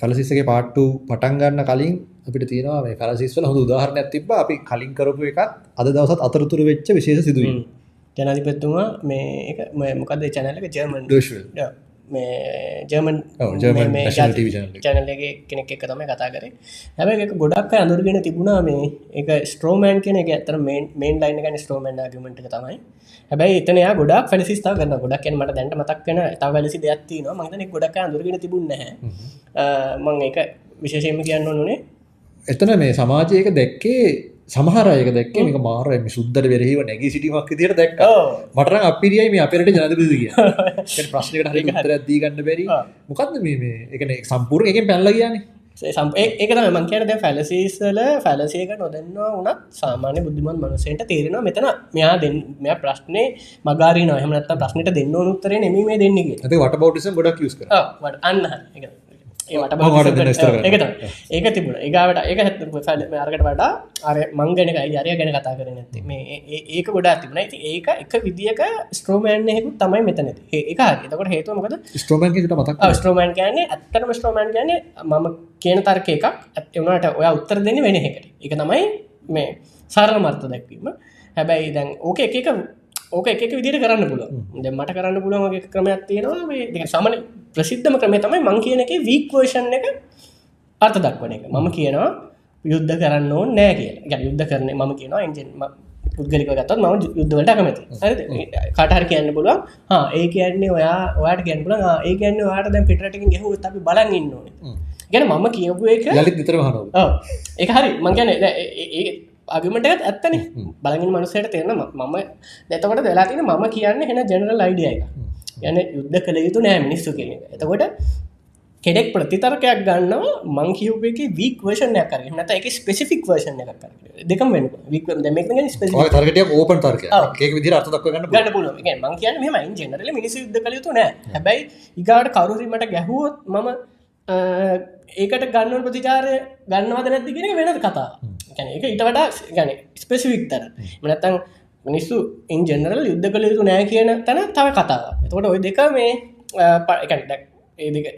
ෆැලසිස්සගේ පාට්ටු පටන් ගන්න කලින් අපිට තියෙනවා මේ ෆැලසිස්වල හොඳ උදාහරණයක් තිබ්බා. අපි කලින් කරපු එකත් අද දවසත් අතරතුරු වෙච්ච විශේෂ සිදුවීම්. ජනාධිපත්තුමා මේ එක මොකක්ද චැනලක ජර්මන් ඩෝෂල් මේ ජර්මන්. චැනලගේ කෙනෙක් එක තමයි කතා කරේ. හැබැ එක ගොඩක් අඳුරගෙන තිබුණා මේ. එක ස්ට්‍රෝමෑන් කෙන එක ඇතර මේන් ලයින් ගන ස්ට්‍රෝමන් ගමට තමයි. හැබයි එතනයා ගොඩක් ෆැලිස්ථා කරන්න ගොඩක් මට දැන්ට මතක් කන තා වැලසි දෙයක්ත්තින මතන ගොඩක් අඳුරගෙන තිබුණ මං එක විශේෂයම කියන්න ඕනේ එතන මේ සමාජයක දැක්කේ සමහරයක දැක්ක මේක මාරම සුද්දර වෙරහිව නැගී සිටීමක් දිට දැක් මටර අපිරියයි මේ අපිරට ජනදපද කිය. ප්‍රශ්නකට හරි හතර දී ගන්න බැරි. මොකක්ද මේ එකන සම්පූර් එකෙන් පැල්ල කියන්නේ. ඒක මං කියන දැ ෆැලසිස්ල ෆැලසේක නොදන්නවා වනත් සාමාන්‍ය බුද්ධිමන් මනුසේට තේරෙනවා මෙතන මෙයා දෙන්න මෙ ප්‍රශ්නය මගාරී නොහමනත් ප්‍රශ්නට දෙන්න උත්තරේ නෙමේ දෙන්නගේ වට බෞටිසම් ගොඩක් යස් අන්න ඒට. ඒක තිබුණ. ඒගාවට ඒක අරකට වඩා අර මංගනක අරය ගැන කතා කරන ඇති මේ ඒක ගොඩා තිබුණ. ඇති ඒක එක විදිියක ස්ට්‍රෝමෑන්යකු තමයි මෙතන ඒක එතකොට හේතුව මොකද? ස්ට්‍රෝමන්කට මතක් ස්ට්‍රෝමෑන් කියන්නේ ඇත්තටම ස්ට්‍රෝමෑන් කියන්නේ මම කියන තර්ක එකක්. ඇත්වනට ඔය උත්තර දෙන්න වෙන එකට එක තමයි මේ සරල මර්ථ දැක්වීම. හැබැයි දැන් ඕක එක ඕක එක විදිට කරන්න ද මට කරන්න පුළුවන්ගේ ක්‍රමයක් තියෙනවා මේ සමන ප්‍රසිද්ධම ක්‍රමය තමයි මං කියන එක වීක්වේෂන් එක අර්ථ දක්වන එක. මම කියනවා යුද්ධ කරන්න ඕන නෑ කිය යුද්ධ කරන මම කියනවා එන්ජන් පුද්ගලික ගත්තත් ම යුද්ධවලට කමති කටහර කියන්න පුළුවන් හා ඒ කියන්නේ ඔයා ඔයාට ගැන් පුල ඒ කියන්න වාට දැ පිටටින් ගැහු අපි බලන්න ඉන්න ඕන. ගැන මම කියපු එක යළිත් විතර ඔව්. ඒක හරි. මංගැන ඒ අගමටත් ඇත්තන. බලගින් මනුසයට තේරන මම දැතකොට වෙලා තින මම කියන්න හෙන ජනරල් අයිඩිය එක. යන යුද්ධ කළ යුතු නෑ මිනිස්සු කියන. එතකොට කෙඩෙක් ප්‍රතිතරකයක් ගන්නවා මං කියවපක වීක් වර්ෂණය කර නත එක ස්පෙසිෆික් වර්ෂණ එකක් කර දෙකම වෙන ඕපන් තර්ක. ඒක විදිර අර්ථ දක්ව ගන්න ගන්න පුල මං කියන්න මෙම ජනරල මිනිස යුද්ධ කළ යුතු නෑ. හැබැයි ඉගාට කරුරීමට ගැහුවොත් මම ඒකට ගන්නව ප්‍රතිචාරය ගන්නවද නැති කියෙන වෙනද කතා ගැන එක ඊට වඩා ගැන ස්පෙසිවික් තර මනත්තං මිනිස්සු ඉන් ජනරල් යුද්ධ කළ යුතු නෑ කියන තැන තව කතාව එතකොට ඔය දෙක මේ පකැන්ටක් ඒ දෙක අ,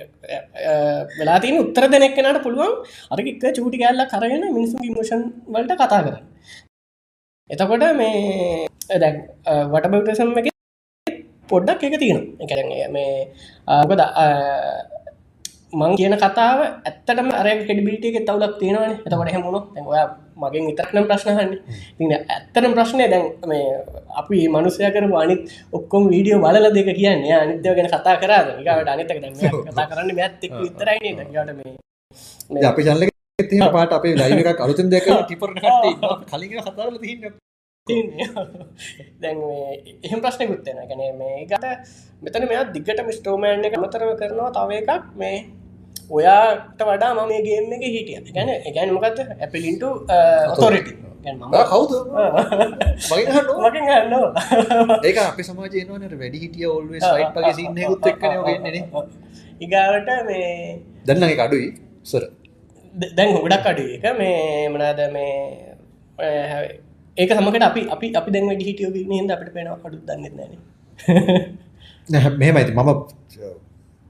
අ, වෙලා තින උත්තර දෙනෙක්කනට පුළුවන් අරක එක චූටි කෑල්ල කරගෙන මිනිසු ඉමෝෂන් වලට කතා කරන්න. එතකොට මේ දැන් වටබවටසම් එක පොඩ්ඩක් එක තියෙනවා. එකරගේ මේ ආකද මං කියන කතාව ඇත්තටම අර කෙඩිබිලිට එක තවලක් තියෙනවන. එතකට හැමුණු ඔයා මගෙන් විතරනම් ප්‍රශ්නහන්න තින ඇත්තනම් ප්‍රශ්නය දැන් මේ අපි මනුසය කර අනිත් ඔක්කොම වීඩියෝ බලල දෙක කියන්න. අනිත්‍යව ගැන කතා කරාද? ඒකට අනිතක කතා කරන්න මැත්තෙක් විතරයින ට මේ අපි චල්ල තින පාට අපේ ලයිව එකක් අලුතන් දෙක ටිපරන කට කලින් කතාරල තින්න. දැන් එහෙම ප්‍රශ්නකුත්තෙන ගැන මේ ගට මෙතන මෙයා දිගට මිස්ටෝමෑන් එක අමතරව කරනවා තව එකක්. මේ ඔයාට වඩා මම මේ ගේම් එක හිටිය. ගැන ගැන මොකක්ද ඇපිලින්ට තොරට කවුද? මගේ හන්න මකින් ගන්නවා ඒක අප සමාජයනවනට වැඩි හිටිය ඔල්ුව සයිට්ගේ සින්නයකුත් එක්කන ගෙන්න්නේ ඉගාවට මේ දන්න එක අඩුයි සර ද- දැන් ගොඩක් අඩු එක මේ මනාද මේ ඒක සමකට අපි අපි අපි දැන් වැඩි හිටියෝ නද? අපට පෙන අඩු දන්න නැන මෙහමයිති මම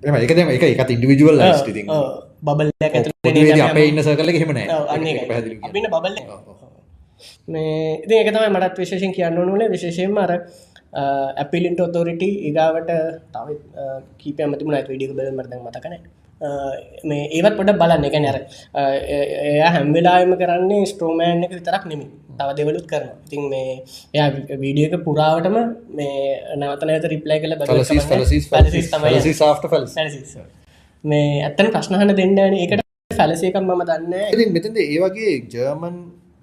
එම එක එකත් ඉන්ඩිවිජුවල් යිස්ති බබල් අපේ ඉන්න සකල හෙමන බබල් මේ ඉති එක තමයි මටත් විශේෂෙන් කියන්න ඕනුනේ විශේෂයෙන්ම අර ඇපිලින්ට ඔතෝරිට ඉගාවට තව කීප ඇමතිමුණ විඩිය බල මරද මතකන මේ ඒවත් පොඩ බලන්න. එක නැර එය හැම්වෙලාම කරන්නේ ස්ට්‍රෝමෑන් එක විතරක් නෙමි තව දෙවලුත් කරන ඉතින් මේ එයා වීඩියක පුරාවටම මේ රිප්ලයි කළ තමයි සාට ෆල් පැලසිස්. මේ ඇත්තන ප්‍රශ්නහන දෙන්න ඒකට පැලසේකම් මම දන්න ඉතින් මෙතද ඒ වගේ ජර්මන්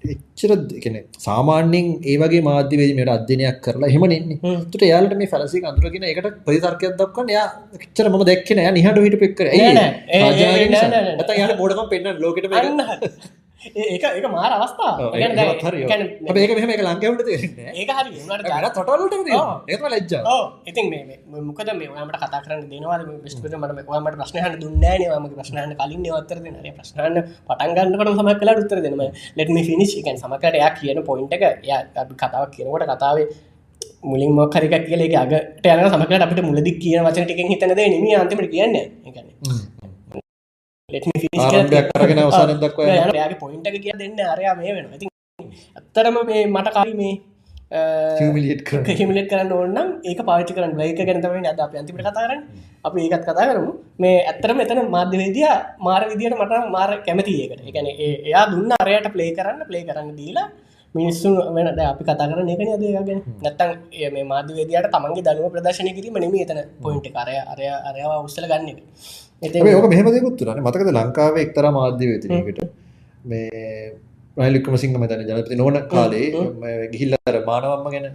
එච්චර එකන සාමාන්‍යෙන් ඒවගේ මාධ්‍යවේදීමට අධ්‍යනයක් කරලා හෙමනෙන්නේ හ්ම්. තුට යාලට මේ ෆැලසි අඳුරගෙන එකට ප්‍රතිතර්කයක් දක්වන්න යා එච්චර ම දැක්කන ය නිහට හිට පෙක්කර නෑ නෑ. ඒ- ඒ- ඒ- නෑ නෑ නෑ. ඇත යට බොඩම පෙන්න්න ලෝකට අන්න ඒ- ඒක ඒක මාර අවස්ථා ඒක මෙහම එක ලංකවට ඒක හරි ගන තොටලට ඒම ලජ්ජා. ඉතින් මේ මේ මොකද මේ ඔයාමට කතා කරන්න දෙනවා බිස්කට මට ඔයාමට ප්‍රශ්නහට දුන්නෑ මගේ ප්‍රශ්නහන්න කලින් නවත්තර දෙන ප්‍රශ්නහන්න පටන්ගන්නකට සමක් කලා උත්තර දෙනම ලෙටම ෆිනිශ් එකන් සමකට එයා කියන පොයින්ට එක ය කතාවක් කියනකොට කතාවේ මුලින් මොක්හරික කියලේ අගට යන සමකට අපිට මුලදි කියන වචන ටිකින් හිතනද නිම අන්තිමට කියන්න කරගෙන අවසානයක් දක්වා යන. යාගේ පොයින්ට කිය දෙන්න. අරයා මේ වෙන ඉතින් ඇත්තරම මේ මට කයි මේ. හිමිලට කරන්න. ඕන්නම් ඒක පාචි කරන්න. ලයික ගැනතම අද අප අන්තිමට කතාරන්න අපි ඒකත් කතා කරමු. මේ ඇත්තරම එතන මාධ්‍යවේදිය මාර විදියට මට මාර කැමති ඒකට. එකන එයා දුන්න අරයට ප්ලේ කරන්න ප්ලේ කරන්න දීලා මිනිස්සු වෙන දැන් අපි කතා කරන එකන අදගෙන නැත්තන් මේ මාධ්‍යවේදයට තමන්ගේ දනුව ප්‍රදර්ශනය කිරීම නෙම එතන පොයින්ට කරය අරය අරයාව උස්සල ගන්න එක ඕක මෙහෙම දෙකුත් තුනනේ මතකද ලංකාවේ එක්තරා මාධ්‍යවේදිනියකට මේ රනිල් වික්‍රමසිංහ මතන ජනපති නොවන කාලේ මේ ගිහිල්ලා අර මානවම්ම ගැන?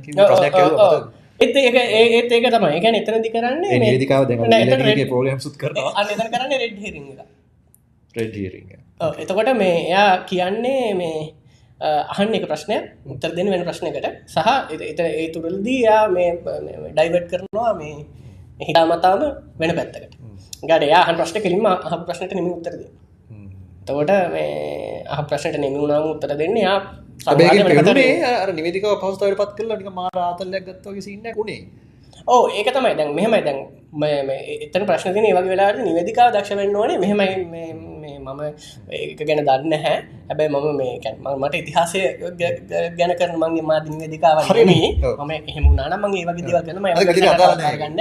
එත් ඒක ඒත් ඒක තමයි. එකන එතනදි කරන්නේ ඒ මේ- නිවේදිකාව දැන් නෑ, එතන ඊළඟ red- ප්‍රෝග්‍රෑම් සුත් එතන කරන්නේ රෙඩ් හිරිං රෙඩ් එතකොට මේ එයා කියන්නේ මේ අ, අහන්න එක ප්‍රශ්නය උත්තර දෙන වෙන ප්‍රශ්නයකට. සහ එත ඒ තුරලදී යා මේ ඩයිවට් කරනවා මේ හිතාමතාම වෙන පැත්තකට. ගඩ යාහන් ප්‍රශ්න කෙලින්ම අහ ප්‍රශ්නට නිම උත්තරද තකොට මේ අහ ප්‍රශ්නට නෙමුණාම උත්තර දෙන්න යා නිවේදිකාව පහසුතාවයට පත් කරලා නිකන් මාර ආතල්ලයක් ගත්තා වගේ සීන් එකක් උනේ. ඕ ඒක තමයි. දැන් මෙහෙමයි. දැන් එතන ප්‍රශ්න තින වගේ වෙලාට නිවැදිකාව දක්ෂ වෙන්න ඕනේ. මෙහෙමයි මේ- මේ මම ඒක ගැන දන්න හැ හැබැයි මම මේ කැන්- මම- මට ඉතිහාසය ගැන කරන මගේ මාධ නිවැදිකාව. ඔව්. මම එහෙම මම ඒ වගේ දේවල් ගැන මම අද ගතිය අදාළ නැහැ. ගන්න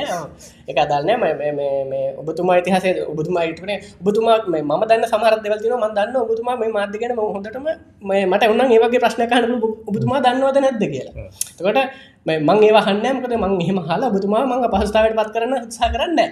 එක අදාල් නෑ මේ- මේ- මේ- මේ ඔබතුමා ඉතිහාසය ඔබතුමා ඉටනේ ඔබතුමා මේ දන්න තියෙනවා. මම දන්න ඔබතුමා මේ මාධ්‍ය ගැන මම හොඳටම මේ මට උන්නම් ඒ වගේ ප්‍රශ්න අහන්න පුළුවන්. ඔබතුමා දන්නවද නැද්ද කියලා? එතකොට මේ මං ඒවා අහන්නේ නැහැ. මොකද මං එහෙම අහලා ඔබතුමා මං අපහසුතාවයට පත් කරන්න උත්සාහ කරන්නේ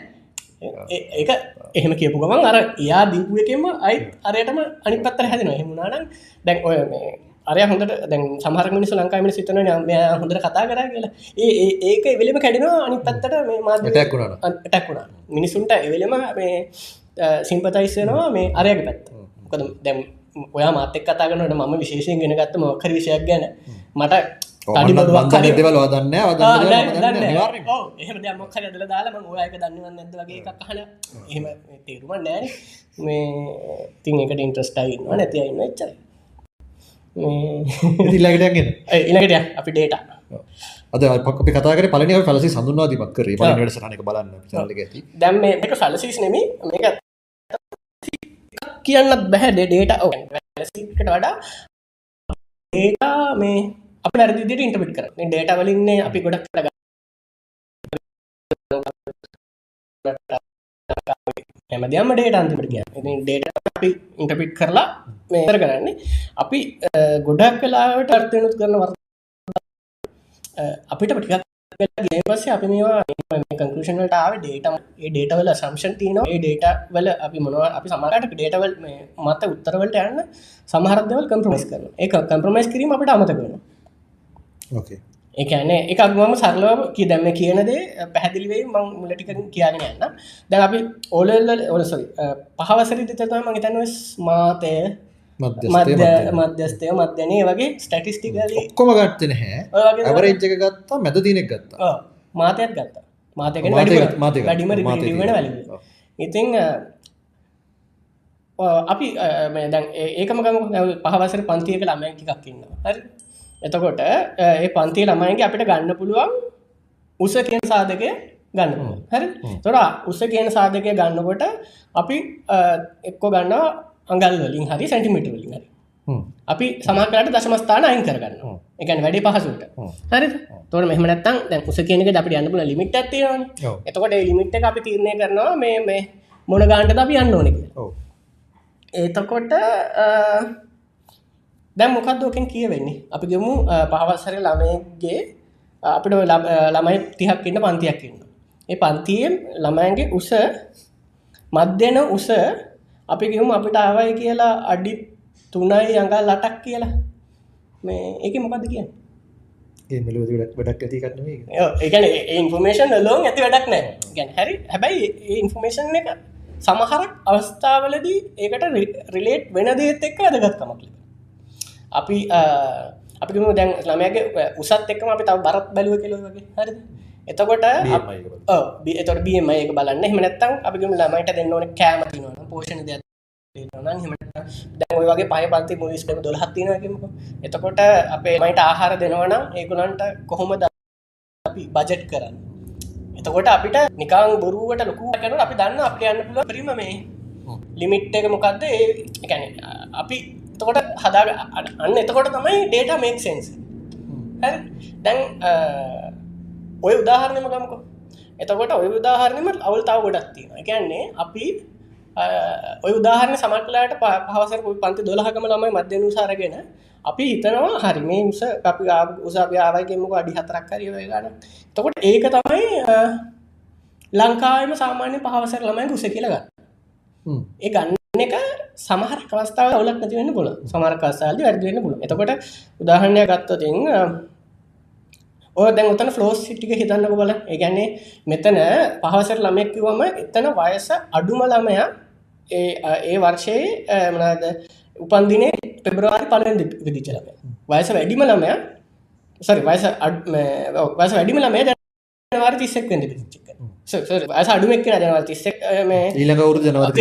ඒක එහෙම කියපු ගමන් අර එයා දීපු එකෙන්ම අයි අරයටම අනිත් පැත්තට හැදෙනවා. එහෙම වුණා නම් දැන් ඔය මේ අරය හොඳට දැන් සමහර මිනිස්සු ලංකාවේ මිනිස්සු හිතනවා මෙයා හොඳට කතා කරා කියලා. ඒ ඒක එවෙලෙම කැඩෙනවා අනිත් පැත්තට මේ මාධ්‍ය Attack වුණා නම්. ටැක් වුණා. මිනිසුන්ට එවෙලෙම මේ සිම්පතයිස් වෙනවා මේ අරයගේ පැත්ත. මොකද දැම් ඔයා මාතෙක් කතා කරනට මම විශේෂයෙන් ගෙන ගත්ත මොකර විෂයක් ගැන මට දෙවල් දන්නේ ඇදලා දාලා මම ඔයාක දන්නවද නැද්ද වගේ එකක් අහලා එහෙම තේරුමක් නැහැ මේ ඉතින් ඒකට ඉන්ට්‍රස්ට් ආයි ඉන්නවා නැති අය ඉන්නවා එච්චරයි. මේ ඉතින් ඊළඟට යන්න. ඊළඟට යන්න අපි ඩේටා අද පක් අපි කතා කරේ පළවෙනි අපි ෆැලසි හඳුන්වා දීමක් කරේ. වැඩසටහන එක බලන්න එකේ ඇති. දැම් මේක ෆලසිස් නෙමි මේක කියන්නත් බැහැ ඩේට කට වඩා ඒටා මේ අප වැරදිදිට ඉන්ටපිට කර ඩේට වලින්නේ අපි ගොඩක් කර හැමදයම ඩේට අන්තිමට කිය ඩේට අපි ඉන්ටපිට් කරලා මේතර කරන්නේ. අපි අ, ගොඩක් කලාවට අර්ථයනුත් කරන වර්ත අපිට පටිකක් ගේ පස්සේ අපි මේවා කංකෂනට ආව ඩේට ඒ ඩේටවල සම්ෂන් තියන ඒ ඩේට වල අපි මොනවා අපි සමරට ඩේටවල් මත උත්තරවලට යන්න සමහරදවල් කම්ප්‍රමස් කරන ඒ කම්ප්‍රමයිස් කිරීම අපට අමත කරන ඕකේ එකන එක අගම සරලව කිය දැම්ම කියනදේ පැහැදිලිවේ මං මුලටික කියගෙන යන්න දැන් අපි ඕලල්ල ඔලසොයි පහවසරි තතම මගේ තැනව මාතය මධ්‍යස්ථය මධ්‍ය මධ්‍යස්තය මධ්‍යනය වගේ ස්ටටිස්ටිකලි ඔක්කොම ගත්තේ නැහැ. ඇවරේජ් එක ගත්තා මැද දිනෙක ගත්තා. මාතයත් ගත්ත. මාතක. වැඩිම වෙන. වැලි ඉතිං අපි අ, මේ දැන් ඒ- ඒකම ගම පහවසර පන්තියක ළමයි ටිකක් ඉන්නවා. හරි එතකොට ඒ පන්තිය ළමයින්ගේ අපිට ගන්න පුළුවන් උස කියන සාධකය ගන්න. හරි? තොර උස කියන සාධකය ගන්නකොට අපි එක්කො ගන්නවා අඟල් වලින් හරි සැටිමිට වලින් හරි. අපි සමහරට දශමස්ථාන අයින් කරගන්න එකන් වැඩි පහසුට හරි තොර මෙහමනත්තන් දැන් උස කියනක අපි යන්න පුල ලිමිට ඇතිවන. එතකොට ලිමිට් අපි තිරණය කරනවා මේ මේ මොන ගාන්ට අපි යන්න ඕනෙක ඔව් දැම් මොකක්දෝකෙන් කියවෙන්නේ? අපි ගෙමු පහවස්සර ළමයගේ අපිට ළමයි තිහක් ඉන්න පන්තියක් ඉන්න ඒ පන්තියෙන් ළමයන්ගේ උස මධ්‍යන උස අපි ගෙවුම් අපිට ආවයි කියලා අඩි තුනයි අඟල් ලටක් කියලා. මේ ඒක ඒ මෙලොව වැඩක් ඇති ඒක. ඒගැන ඉන්ෆර්මේෂන් ලෝන් ඇති වැඩක් නෑ. ගැන හැරි හැබැයි ඉන්ෆර්මේෂන් එක සමහරක් අවස්ථාවලදී ඒකට රිලේට් වෙන දේත් එක්ක ඇදගත්කමක් ලබ අපි අපිම දැන් ළමයගේ උසත් එක්කම අපි තව බරත් බැලුව කෙලො වගේ. හරි එතකොට. එතොට බියම එක බලන්න. එහම නැත්තම් අපිම ළමයිට දෙන්න ඕන කෑමතිනවන පෝෂණ දෙයක් දැන් වගේ පය පන්ති මුලිස්ටම දොල් හත්තිනකමක එතකොට අපේ මයිට ආහාර දෙනවනම් ඒකුලන්ට කොහොමද අපි බජට් කරන්න? එතකොට අපිට නිකාං බොරුවට ලොකු කැනට අපි දන්න අප යන්න පුල ප්‍රීම මේ ලිමිට් එක මොකක්ද ඒ එකැන අපි එතකොට හදා අන්න එතකොට තමයි ඩේට මේක් සෙන්ස් දැන් ඔය උදාහරණයම ගමකො. එතකොට ඔය උදාහරණයම අවුල් තව ගොඩක් තියෙන එකන්නේ අපි ඔය උදාහරණ සමටලාට පහසර පන්ති දොලහකම ළමයි මධ්‍යනු සාරගෙන අපි හිතනවා හරි මේ උස අපි උසාභ්‍යාවයගෙන්මක අඩි හතරක් කරිය ගන්න තකොට ඒක තමයි ලංකාවම සාමාන්‍ය පහවසර ළමයි ගුස කියලගන්න ඒ ගන්න එක සමහර කවස්ථාව අවුලක් නැතිවෙන්න පුල සමරකාසාලි වැඩවෙන්න පුල එතකොට උදාහරණය ගත්තතින් ඕ දැන් උතන ෆලෝස් සිටික හිතන්නක බල ඒගැන්නේ මෙතන පහසර ළමෙක්කිවම එතන වයස අඩුම ළමයා ඒ ඒ වර්ෂයේ මනාද උපන්දිනේ පෙබරවාරි පලෙන් විදිචලම වයස වැඩිම ළමය සරි වයස වයස වැඩිම ළමේ දැනවාර තිස්සෙක් වෙද පිච්චික වයස අඩුමක් ජනවල් තිස්සෙක් මේ ඊළඟ වුරු ජනවර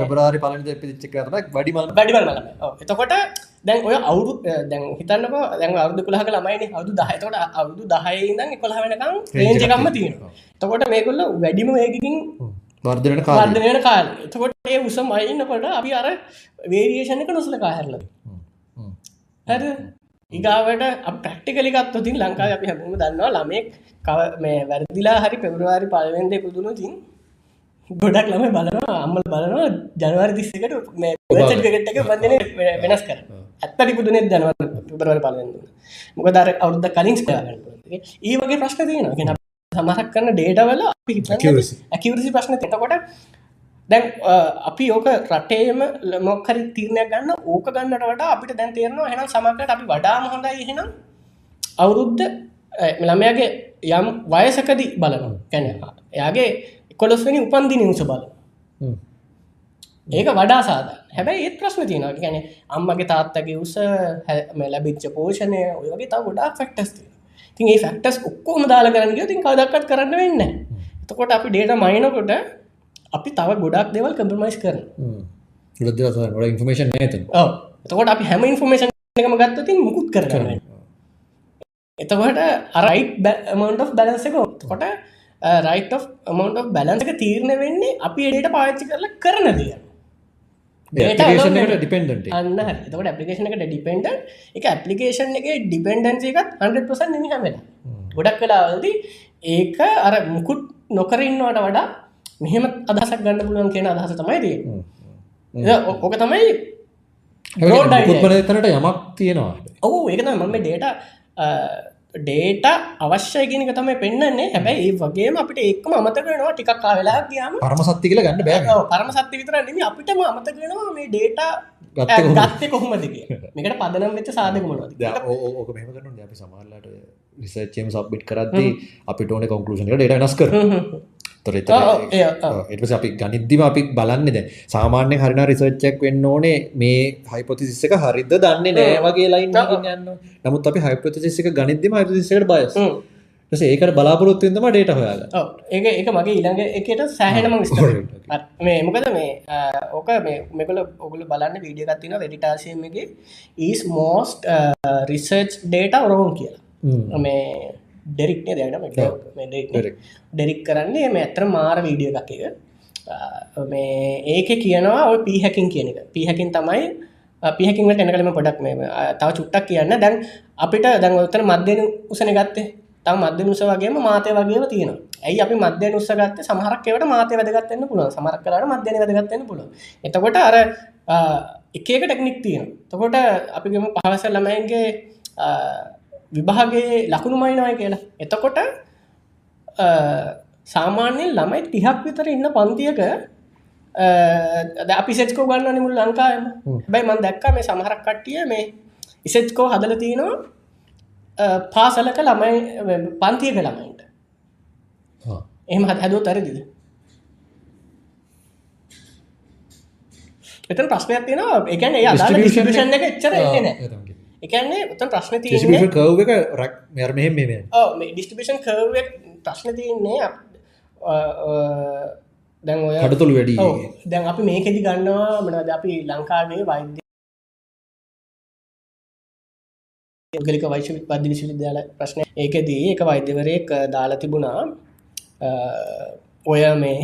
පෙබරවාරි පලන පිච්චි කරන වැඩිම වැඩිමල්. එතකොට දැන් ඔය අවුරු දැන් හිතන්නක දැන් අවුදු කොළහක ළමයිනි. අවුදු දහතකොට අවුදු දහයිදන් කොළහ වෙනකම් රේජකම්ම තියෙනවා. තකොට මේකොල්ල වැඩිම ඒකින් වර්ධනට කාර්ධනයට කාල එතකොට ඒ උස මයින්නකොට අපි අර වේරියේෂණ එක නොසල කාහැරල හැර ඉගාවට ප්‍රක්ටිකලිකත් තින් ලංකාව අපි හැම දන්නවා ළමෙක් කව මේ වැරදිලා හරි පෙබරවාරි පලවෙන්දේ පුදුණු තින් ගොඩක් ළම බලනවා අම්මල් බලනවා ජනවාරි තිස්සකට මේටක බඳන වෙනස් කර ඇත්තටි පුදුනෙත් ජනවර පෙබරවාරි පලවෙන්න මොක දර අවුද්ධ කරන්න ඒ වගේ ප්‍රශ්න තියෙන සමහක් කරන ඩේටවල ඇකිවරසි ප්‍රශ්න තකොට දැන් අපි ඕක රටේම මොක්හරි තීරණයක් ගන්න ඕක ගන්නට වඩා අපිට දැන් තේරනවා හෙනම් සමකට අපි වඩාම හොඳයි එහෙනම්. අවුරුද්ධ ළමයාගේ යම් වයසකදී බලනවා කැනවා එයාගේ කොළොස්වනි උපන්දින උස බල ඒක වඩා සාධ හැබැයි ඒත් ප්‍රශ්න තියෙන ගැන අම්මගේ තාත්තගේ උස ලැබිච්ච පෝෂණය ඔය වගේ තා ගොඩා ෆෙක්ටස්තිය තින් ඒ ෆක්ටස් ඔක්කෝම දාල කරන්න තින් කදක්කත් කරන්න වෙන්න එතකොට අපි ඩේට මයිනකොට අපි තව ගොඩක් දෙවල් කම්පමයිස් කරන ොඩ ඉන්ෆර්මේෂන් නත එතකොට අපි හැම ඉන්ෆර්මේෂන් එකම ගත්තතින් මුකුත් කරන්න එතකොට අරයි් මන්ට බැලන්සක කොට රයිට මන්ට බැලන්සක තීරණ වෙන්නේ අපි එඩට පාච්චි කරලා කරන දිය ඩිපෙන්ඩට අන්න එතකට ඇපලිකේෂන එකට ඩිපෙන්ඩ එක ඇපලිකේෂන් එක ඩිපෙන්ඩන්ස එකත් හන්ඩ පස නිහම වෙලා ගොඩක් කලාවලද ඒක අර මුකුත් නොකරන්නවට වඩා මෙහෙම අදසක් ගන්න පුළුවන් කියන අදහස තමයි දී ඕක තමයි තනට යමක් තියෙනවා. ඔහු ඒකත මම ඩේට ඩේට අවශ්‍යයගෙනක තමයි පෙන්න්නේ හැබැයි ඒ වගේම අපිට එක්ම අමතකෙනවා ටිකක් කාවෙලා ගයාම. පරම සත්ති කියල ගන්න බෑ. පරම සත්ති විතර නෙම අපිටම අමතකෙනවා මේ ඩේට ගත්තය කොහොමද? මේකට පදනම් වෙච්ච සාධක මොනවද ඕක මෙහම කරන අපි සමාල්ලට රිසර්චයම සබ්බිට් කරද්දී අපි ටෝන කොන්කලෂන ඩේට නස් කර තොර එටස අපි ගනිද්දිම අපි බලන්න ද සාමාන්‍ය හරින රිසර්ච්චක් වෙන්න ඕනේ මේ හයිපොතිසික හරිද දන්න නෑ වගේ ලයින් යන්න නමුත් අපි හයිපොතිසික ගනිද්දිම හරිසිකට බයස් ඒකට බලාපොරොත්තුවන්දම ඩේට හොයාග ඒක ඒක මගේ ඉළඟ එකට සෑහෙනම මේ මොකද මේ ඕක මෙකල ඔගුල බලන්න වීඩියගත්තින වෙඩිටාසියමගේ ඊස් මෝස්ට රිසර්ච් ඩේට ඔරෝන් කියලා. මේ ඩෙරික්නේ දැන ඩෙරික් කරන්නේ මේ ඇතර මාර වීඩිය එකක මේ ඒක කියනවා ඔය පිහැකින් කියන එක. පිහැකින් තමයි පිහකින්ට එනකලම පොඩක් මේ තව චුට්ටක් කියන්න. දැන් අපිට දැන් ඔත්තන මධ්‍යන උසන ගත්තේ. තම මධ්‍ය නුස වගේම මාතය වගේම තියෙන ඇයි අපි මධ්‍ය නුස්සගත්ත සමහරක්කවට මාතය වැදගත්තන්න පුළුව සමරක් කරට මධ්‍යන වැදගත්තන්න පුළුව එතකොට අර එකක ටෙක්නික් තියෙන තකොට අපිගම පහවස ළමයින්ගේ විභාගේ ලකුණු මයිනවය කියලා. එතකොට සාමාන්‍යයෙන් ළමයි තිහක් විතර ඉන්න පන්තියක අපි සෙච්කෝ ගන්න නිමුල් ලංකායම බැයි මන් දැක්ක මේ සමහරක් කට්ටිය මේ ඉසෙච්කෝ හදල තියෙනවා පාසලක ළමයි පන්තියක ළමයින්ට. එහම හැදුව තරදිද එතන ප්‍රශ්නයක් තියෙනවා එකන ඒ ශෂන් එක. එච්චර එන්නේ එකන්නේ උතන් ප්‍රශ්න තිය කව් එක රක් මෙර මෙහෙම මේ ඩිස්ටිබේෂන් කව ප්‍රශ්න තියන්නේ දැන් ඔය හටතුළු වැඩි. දැන් අපි මේකෙදි ගන්නවා මනද අපි ලංකාවේ වෛද්‍ය පුද්ගලික වෛශ්‍ය පද්‍ය විශ්වවිද්‍යාල ප්‍රශ්න. ඒකදී එක වෛද්‍යවරයෙක් දාලා තිබුණා. ඔය මේ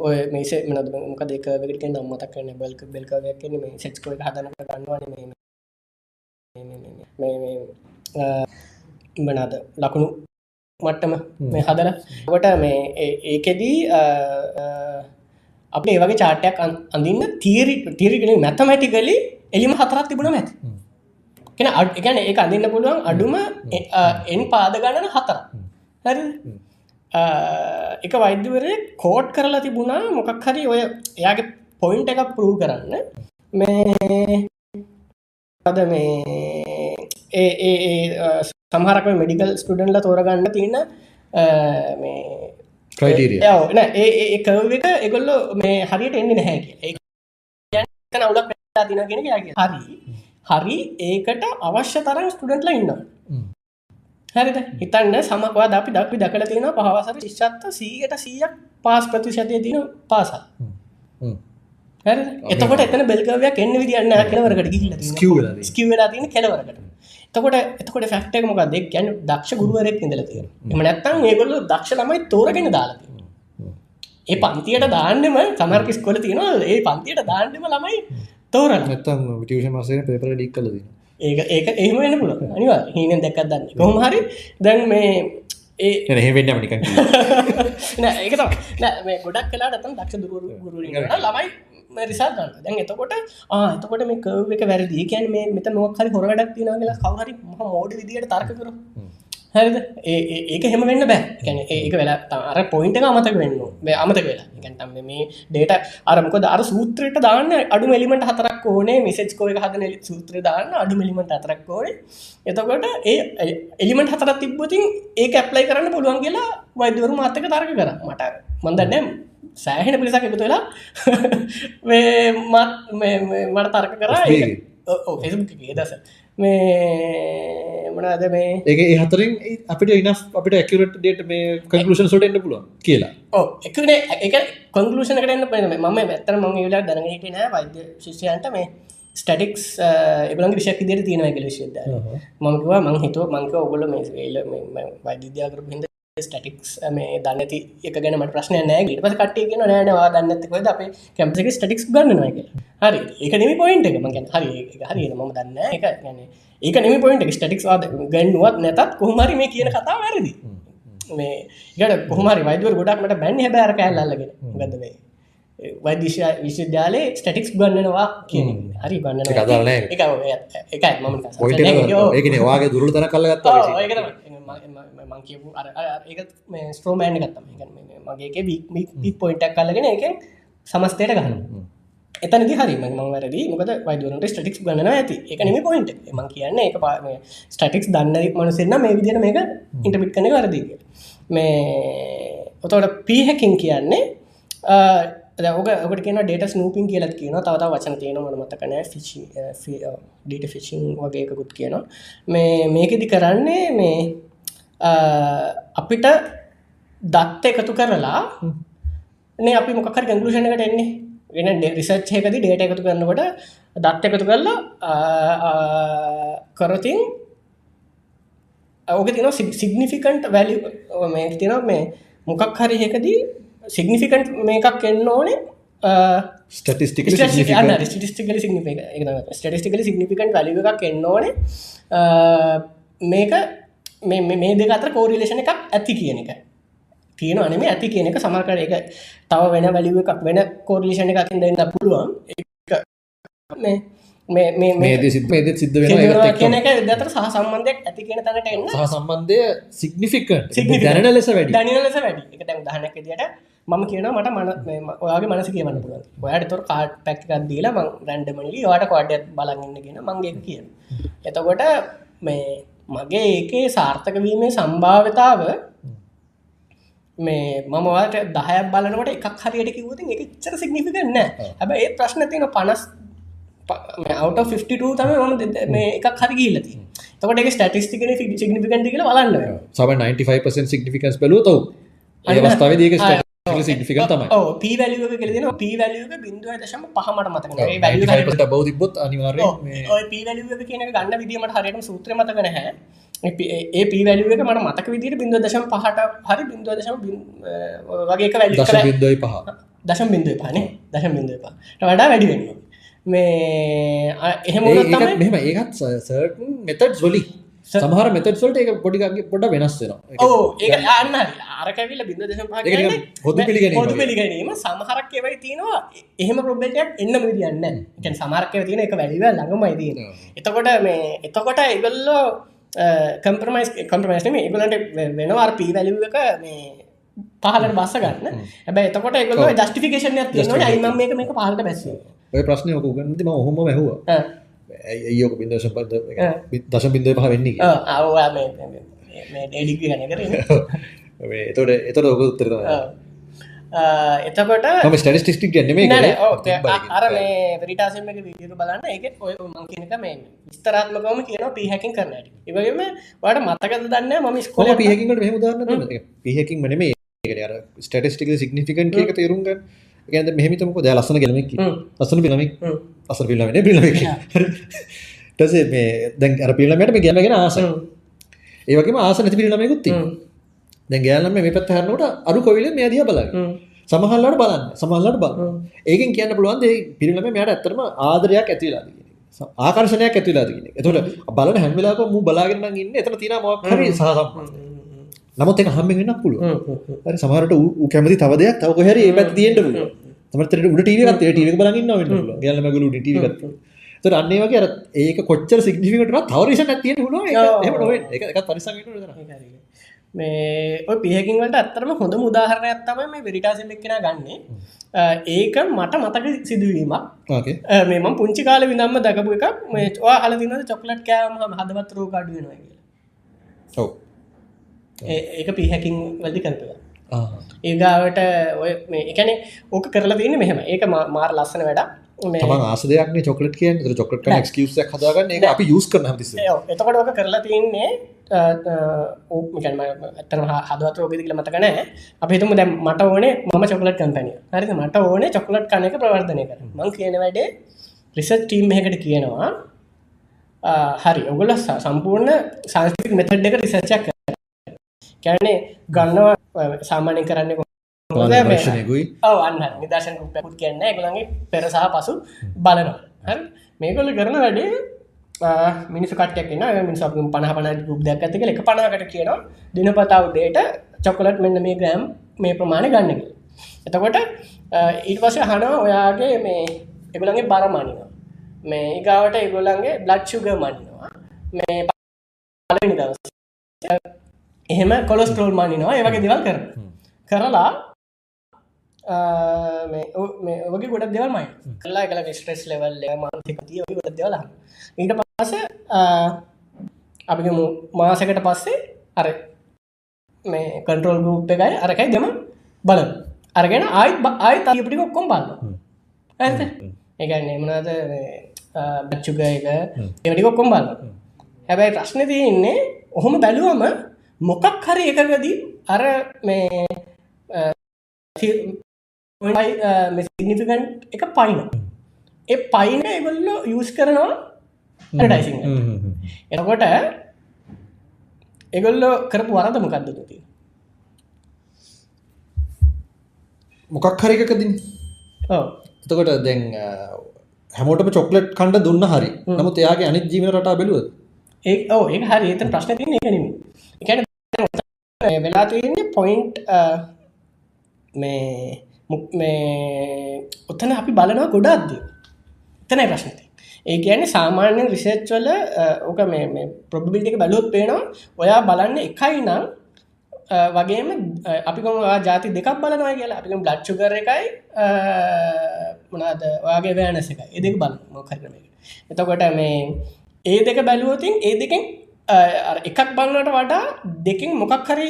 ඔය මේස මනද මක දෙක වෙකට නම් මතක් කරන බල්ක බෙල්කවයක් මේ සෙක්ස්කෝ හදනට ගන්නවන ඉඹනාද ලකුණු මට්ටම මේ හදල කොට මේ ඒකෙදී අප ඒවගේ චාටයක් අඳන්න තීරි තීරිගෙන මැතමැටිකලි එලිම හතරත් තිබුණ මැති කෙන අගැන ඒ අඳන්න පුළුවන් අඩුම එන් පාද ගණන හතර හරි එක වෛද්‍යවරය කෝට් කරලා තිබුණා. මොකක් හරි ඔය එයාගේ පොයින්ට එකක් පරූ කරන්න. මේ අද මේ ඒ සමහරක මෙඩිකල් ස්ටඩන්ල තෝරගන්න තියෙන මේ ක්‍රයිටීරිය නෑ ඒ කව එක එගොල්ලො මේ හරියට එන්නේ නැහැ ඒ උලක් තින ගෙන හරි. හරි ඒකට අවශ්‍ය තරම් ස්ටඩන්ට්ල ඉන්න හැරිද? හිතන්න සමකවා අපි දක්වි දකට තියෙන පහවසර ශිෂ්චත්ත සීයට සීයක් පාස් ප්‍රතිශතය තියෙන පාසල්. එතකොට එතන බෙල්කවයක් එන්න විදින්න කෙලවරකට ස්කිවලා තියෙන කෙලවරකට එතකොට එතකොට ෆක්ටක මොක දෙක් ගැන දක්ෂ ගුරුවරෙක් ඉඳල තියෙන එම නැත්තම් ඒගොල්ල දක්ෂ ළමයි තෝරගෙන දාලති ඒ පන්තියට දාන්නම සමර්කිස් කොල තියෙනවා. ඒ පන්තියට දාන්නම ළමයි තෝරන්න ටියෂ මාසය පේපර ඩික් කල දින ඒක ඒක එහෙම වෙන පුල අනිවා හීනෙන් දැක්කත් දන්න කොහොම හරි දැන් මේ ඒ එහෙවෙන්න මනික ඒක මේ ගොඩක් කලා දතම් දක්ෂ දුරු ගුරු ළමයි රිසා ගන්න දැන් එතකොට ආතකොට මේ කව එක වැරදි. කියන් මේ මෙත නොක් හරි හොරගඩක් තින කියලා කවහරි ම මෝඩ විදිට තර්ක කර හැරිද? ඒක හෙම වෙන්න බෑ. ගැන ඒක වෙලා අර පොයින්ට අමතක වෙන්න අමතක වෙලා. ගැන්ටම් මේ ඩේට අරමක අර සූත්‍රයට දාන්න අඩු එලිමට හතරක් ඕනේ. මෙසෙච් කෝය හදන සූත්‍ර දාන්න අඩු එලිමට අතරක් ඕනේ. එතකොට ඒ එලිමට හතරත් තිබ්බතින් ඒ ඇප්ලයි කරන්න පුළුවන් කියලා වෛදවරු මාතක තරක කර. මට මන්දන්නෑම් සෑහෙන පිරිසක් එකතු වෙලා මත් මට තර්ක කරා. ෆෙසබුක් දස මේ මනාද මේ? ඒ හතරින් අපිට ඉන අපිට ඇකරට ඩේට මේ කංකලෂන් සොට එන්න පුළුව කියලා. ඕ එකනේ එක කොංකලෂන කරන්න පන ම ඇත්තර ම වෙලා දැනගට නෑ වෛද්‍ය ශිෂයන්ට මේ ස්ටටික්ස් එබලන් විශක් දිර තියෙන ඇගල විශද මංකවා මං හිතුව මංක ඔගොල මේ ල වෛද්‍යයාකර හිද ස්ටටික්ස් මේ දන්නති එක ගැනට ප්‍රශ්නය නෑ ට පස කටේ ගෙන නෑනවා දන්නතකොද අප කැම්පික ස්ටටික්ස් ගන්නනක හරි ඒක නිමි පොයින්ට එක. මගැන් හරි හරි ම දන්න එක ගැන ඒක නිමි පොයින්ට ස්ටටික්ස් වාද ගැන්නුවත් නැතත් කොහමරි මේ කියන කතා වැරදි. මේ ඉට කොහමරි වයිදව ගොඩක්මට බැන් හැබෑර කෑල්ලගෙන ගද මේ? වෛදිශ විශ්වවිද්‍යාලේ ස්ටටික්ස් ගන්නනවා කියන හරි ගන්න කතාරන එකයි මම ඒකන වාගේ දුරල තන කල්ලගත්තා මං කියපු ඒ මේ ස්ට්‍රෝමෑන් ගත්තම මගේ වීක් පොයින්ටක් කල්ලගෙන එක සමස්තයට ගහන්න එතනදි හරි. මං වැරදි. මොකද වයිදුවනට ස්ටටික්ස් ගන්න ඇති. එක නම පොයින්ට මං කියන්න එක පා ස්ටටික්ස් දන්න මනුසෙන්න්න මේ විදින මේක ඉන්ටපිට් කන වරදික මේ ඔතවට පීහැකින් කියන්නේ ඕක ඔකට කියන ඩේට ස්නූපින් කියලත් කියන තවත වචන තියෙන මන මතකන ෆිචි ඩීට ෆිචිං වගේකුත් කියනවා. මේ මේකෙදි කරන්නේ මේ අපිට දත්ත එකතු කරලා නේ අපි මොකර ගැංගලෂණකට එන්නේ. වෙන රිසච්චයකති ඩේට එකතු කරන්නකොට දත්ත එකතු කරලා කරතින් ඕක තින සිගනිිෆිකන්ට් වැලි මේ තින මේ මොකක් හරි එකදී සිගනිිෆිකන්ට් මේකක් එන්න ඕනේ ස්ටටිස්ටික ස්ටිස්ටිකල ස්ටිස්ටිකල සිගනිිකන්ට වැලි එකක් එන්න ඕනේ. මේක මේ දෙක අතර කෝරිලේෂන එකක් ඇති කියන එක. තියෙන අනෙම ඇති කියන එක සමර්කර එක තව වෙන වැලිුව එකක් වෙන කෝරිලේෂන එකකින් දෙන්න පුළුවන්. මේ මේ සිත් මේද සිද්ධ වෙන කියන එක දතර සහ සම්බන්ධයක් ඇති කියන තැනට එන්න. සහ සම්බන්ධය සිගනිිෆික දැන ලෙස වැඩි. දැන ලෙස වැඩි. එක තැන් දහනක දිට මම කියන මට මන ඔයාගේ මනස කියවන්න පුළුවන්. ඔයාට තොර කාඩ් පැක්කක් දීලා මං රැන්ඩමලි වාට කොඩ්ඩත් බලගන්නගෙන මංගේ කිය එතකොට මේ මගේ ඒකේ සාර්ථකවීමේ සම්භාවතාව මේ මමවාට දහයක් බලනට එකක් හරියට කිවතින් එක චර සිගනිිකන්න හැබ ඒ ප්‍රශ්න තියෙන පනස් out 52 තම ම මේ එකක් හරි ගීලති තකට ස්ටටිස්ටිකන සිගනිිකන්ට කියල බලන්න සම 95% සිගනිිකන්ස් බලූ තව සිග්නිෆිකන්ට් තමයි. පී වැලියක කෙලෙන පී වැලියක බින්දුව දශම පහමට මතක බව තිබොත් අනිවාර්ය ඔය පී වැලියක කියන ගන්න විදිීමට හරියට සූත්‍ර මතකන හැ ඒ පී වැලියක මට මතක විදිට බිඳුව දශම පහට හරි බිඳුව දශම වගේක වැලි දශ බින්දයි පහ. දශම් බිඳුව පානේ දශම් බිඳුව පා වඩා වැඩි වෙන්න මේ එහෙම මෙම ඒකත් සර්ටන් මෙතඩ් වලි සමහර මෙතඩ්සල්ට එක පොඩිගගේ පොඩ වෙනස් වෙනවා. ඕ ඒ අන්න ආරකැවිල බිඳ දශම හොදු පිළිගැනීම. හොදු පිළිගැනීම සමහරක් ඒවයි තියෙනවා. එහෙම ප්‍රොබ්ලටයක් එන්න විදින්න එකන් සමාර්කය තියෙන එක වැලිව ළඟමයි තියෙන එතකොට මේ එතකොට එගොල්ලෝ කම්පරමයිස් කම්පරමයිස්ම ඒගලන්ට වෙනවා පී වැලිව එක මේ පහලට බස්ස ගන්න. හැබැ එතකොට එකගොල ජස්ටිෆිකේෂන තියෙන අයිම මේක මේක පහලට බැස්ස ඔය ප්‍රශ්නය ඔක ගන්නතිම ඔහොම බින්ද සම්පද දශ බින්ද පහ වෙන්නේ? අවවා ඩෙඩික ගන කර එතොට එතට ඔක උත්තර එතකොට ස්ටටිස්ටික් ගැනීම අර පරිටාසම විදික බලන්න. එක ඔය මංකිනක මේ විස්තරාත්මකවම කියන පිහැකින් කරනට ඉවගේම වට මතකද දන්න ම ස්කොල පිහකින්ට මෙහම දන්න. පිහකින් මන මේ ස්ටටිස්ටික සිගනිිකන් එක තේරුම්ග ගැද මෙහමිතමක ද ලස්සන ගැලමක් ලස්සන පිලමක් අස පිල්ලමන පිල්ල ටසේ මේ දැන් අර පිල්ලමට මේ ගැනගෙන ආස ඒවගේ ආස නැති පිල්ලමකුත්ති දැන් ගෑලම මේ පැත් හරනට අරු කොවිල මේ දිය බල සමහල්ලට බලන්න. සමහල්ලට බල ඒකෙන් කියන්න පුළුවන් ඒ පිරිලම මෙයට ඇත්තරම ආදරයක් ඇතිලාද ආකර්ශනයක් ඇතිලාද එතට බලන හැමිලාක මු බලාගෙන ඉන්න එතන තින මොක් හරි සහසම් නමුත් එක හම්ම වෙන්න පුළුව හරි සමහරට ඌ කැමති තව දෙයක් තව කොහරි ඒ පැත්ත තියෙන්න පුළුවන් තමතරට උඩ ටීවී එකක් තියෙන ටීවී එක බලන් ඉන්නවා වෙන්න පුළුවන්. ගෑල්ල මගලු උඩ ටීවී එකක් ඒතර අන්න වගේ අර ඒක කොච්චර සිග්නිෆිකන්ට් වුණා තව රීසන් එකක් තියෙන්න පුළුවන්. ඒක එහෙම නොවෙන්නේ. ඒක එකක් පරිස්සම් වෙන්න ඕනේ මේ ඔය පිහකින් වලට ඇත්තරම හොඳ උදාහරණයක් තමයි මේ වෙරිටාසිල් එක්කෙනා ගන්නේ. ඒක මට මතක සිදුවීමක්. මේම පුංචි කාල විදම්ම දකපු එකක්. මේ වා හල දිනද චොකලට් කෑම හදවත් රෝ කඩු වෙනවා කියලා? ඔව්. ඒක පිහැකින් වලදි කරපලා ඒගාවට ඔය එකනේ ඕක කරලා තියන්න මෙහෙම. ඒක මාර ලස්සන වැඩ ආස දෙයක් චොකලට කිය චොකලට ක්ස්කස හදාගන්න. අපි යුස් කරන එතකොට ඕක කරලා තියන්නේ ඕකම ඇතන හදවත් රෝගදි කියල මතකන අපිතුම දැම් මට ඕනේ ම චොකලට කම්පැනිය හරි මට ඕනේ චොකලට් කනක ප්‍රවර්ධනය කර මං කියන වැඩේ රිසට් ටීම් එකට කියනවා හරි ඔගොල සම්පූර්ණ සංස්කෘතික මෙතඩ් එක රිසච්චක් කැනේ ගන්නවා සාමානය කරන්න ප්‍රශ්නයකුයි ඔව අන්න නිදර්ශන පැකුත් කියන්න එකළගේ පෙරසාහ පසු බලනවා. මේකොල කරන වැඩේ මිනිස් කටයක්න මිනිසක් පහ පන ගුප්දයක් ඇතික එක පනාකට කියනවා. දිනපතාවදේට චොකලට් මෙන්න මේ ග්‍රෑම් මේ ප්‍රමාණය ගන්නක එතකොට ඊට පස හනවා ඔයාගේ මේ එගුලන්ගේ බරමානිනවා මේ ඒගාවට එගොල්ලන්ගේ බ්ලඩ් ශුග මනිනවා. මේ පලනි දවස එහෙම කොලොස්ටරෝල් මානිනවා ඒවගේ දෙවල් කර කරලා ඔගේ ගොඩ දෙවල්මයි කල්ලා කල ස්ට්‍රෙස් ලෙවල් මාන්තික තිය ගොඩ දෙවල ඊට පස අපි මාසකට පස්සේ අර මේ කන්ට්‍රෝල් ගුප් එකයි අරකයි දෙම බල අරගෙන ආයිත් ආයි තපටි ඔක්කොම් බල්ල ඇත එකන්න එමනාද බච්චුක එක එවැටි ඔක්කොම් බල හැබැයි ප්‍රශ්න තියන්නේ ඔහොම බැලුවම මොකක් හරි එකගදී අර මේ සිගනිිකන්් එක පයින. ඒ පයින එගොල්ලෝ යස් කරනවා ටයිසිං එතකොට එගොල්ලෝ කරපු වරද මොකක්දති මොකක් හරිකකදින් එතකොට දැන් හැමෝටම චොක්ලට් කණ්ඩ දුන්න හරි. නමුත් එයාගේ අනිත් ජීවන රටා බැලුව ඒ ඒ හරි. ඒත ප්‍රශ්න තින එකනීම එකට වෙලා තියන්නේ පොයින්ට් මේ මේ ඔත්තන අපි බලනවා ගොඩක්ද? තනයි ප්‍රශ්නති ඒ කියන්නේ සාමාන්‍ය රිසර්ච්වල ඕක මේ ප්‍රබිලික බලුත් පේනවා ඔයා බලන්න එකයි නම් වගේම අපිකොම ජාති දෙකක් බලනවා කියලා. අපිකම බ්ලච්චුකර එකයි මනාද ඔයාගේ වෑනස එක එදෙක බල මොකරන එතකොට මේ ඒ දෙක බැලුවතින් ඒ දෙකෙන් එකක් බලන්නට වඩා දෙකින් මොකක් හරි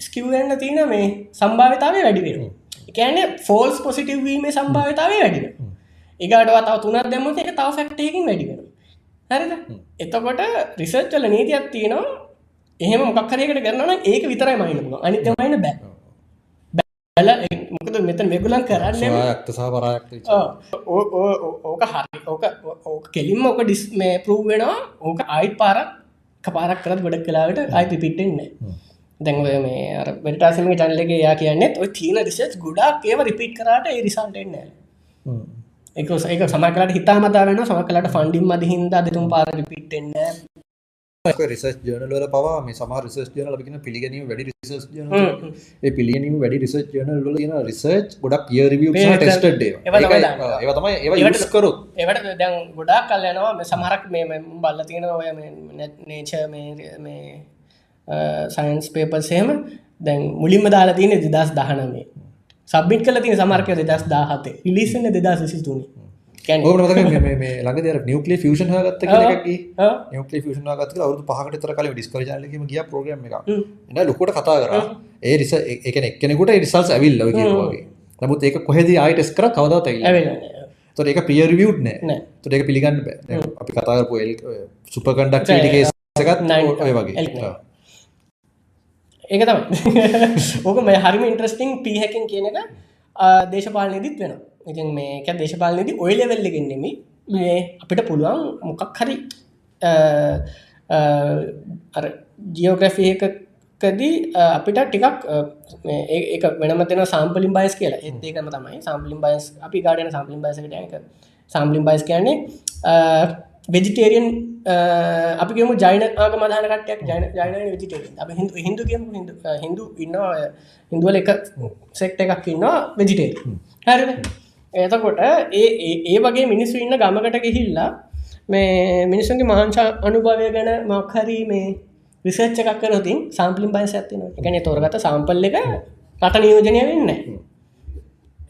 ස්කිවන්න තියෙන මේ සම්භාවිතාවේ වැඩිවෙන එකන ෆෝල්ස් පොසිටව් වීමේ සම්භාවිතාවේ වැඩින ඒගටවා තව තුනත් දැමත එක තව ෆැක්ටයකින් වැඩිවෙන හරිද? එතකොට රිසර්ච්චල නීතියක් තියෙනවා. එහෙම මොක්හරයකට කරන්න ඒක විතරයි මයින්න පුල අනිතමයින බෑ. හල මොකද මෙතන මෙගුලන් කරන්න ස්වායක්ත සහ පරායක්ත ඕක හරි. ඕක ඕක කෙලින්ම ඕක ඩිස් මේ පරූ වෙනවා. ඕක අයිත් පාරක් කපාරක් කරත් ගොඩක් කලාවට අයි පිටෙන්නේ දැන්ව මේ බෙටාසම චන්ලගේ යා කියන්නෙත් ඔය තිීන රිසච් ගොඩක් ඒව රිපිට් කරට ඒ රිසල්ටෙන්න එක සමකලට හිතාමතා වෙන සමකලට ෆන්ඩිම් මද හින්ද දෙතුම් පාර රිපිට්ෙන්න රිසස් ජනල පවා මේ සම රිසස් ජනල ලබින පිළිගැනීම වැඩි රිසස් ජන ඒ පිළිගැනීම වැඩි රිසච් ජනල් ල න රිසර්ච් ගොඩක් කිය රිවිය ටෙස්ට ඒව. තමයි ඒවට කරු ඒවට දැන් ගොඩක් කල් යනවා. මේ සමහරක් මේ බල්ල තියෙන ඔය නේච මේ සයින්ස් පේපර්සේම දැන් මුලින්ම දාලා තියෙන දෙදස් දහනමේ සබ්බිට කල තින සමර්කය දෙදස් දාහතේ ඉලිසන්න දෙදස් විසිතුනි ලඟ නියකලේ ෆෂන් හගත්ත නියකලේ ෆෂන් ගත් අවුදු පහකට තර කල ඩිස්කර ජලකම ගිය ප්‍රග්‍රම එක එන්න ලොකොට කතා කර. ඒ රිස එක එක්කෙනෙකුට රිසල්ස් ඇවිල් ලවගේ නමුත් ඒක කොහෙද ආයිටස් කර කවදා තැ තොර ඒක පියරිවියුට් නෑ. තොට ඒක පිළිගන්න බෑ. අපි කතාරපු එල් සුපකන්ඩක් ටිගේ සකත් නයි වගේ. ඒක තම ඕක මේ හරිම ඉන්ට්‍රස්ටිං පිහැකින් කියන එක දේශපාලනයදිත් වෙන ඉතින් මේක දේශපාලනයේදී ඔය ලෙවල්ලගෙන්නෙමි මේ අපිට පුළුවන් මොකක් හරි ජියෝග්‍රෆි එකකදී අපිට ටිකක් ඒක වෙනමතන සම්පලින් බයිස් කියලා. ඒකම තමයි. සම්පලින් බයිස් අපි ගාඩන සම්පලින් බයිසකට එක. සම්පලින් බයිස් කියන්නේ වෙජිටේරියන් අපි ගම ජයින ආග මධාන කටයක් ජන ජයන විජිටේරියන් අප හිදු හිදු කියම හිදු හිදු ඉන්නවා හිදුවල එක සෙක්ට එකක් ඉන්නවා වෙජිටේ හරි එතකොට ඒ ඒ වගේ මිනිස්සු ඉන්න ගමකට ගිහිල්ලා මේ මිනිස්සුන්ගේ මහන්ෂා අනුභවය ගැන මක්හරී මේ විසච්ච එකක් කරතින් සම්පලින් බයි ඇත්තින එකන තොරගත සම්පල් එක රට නියෝජනය වෙන්න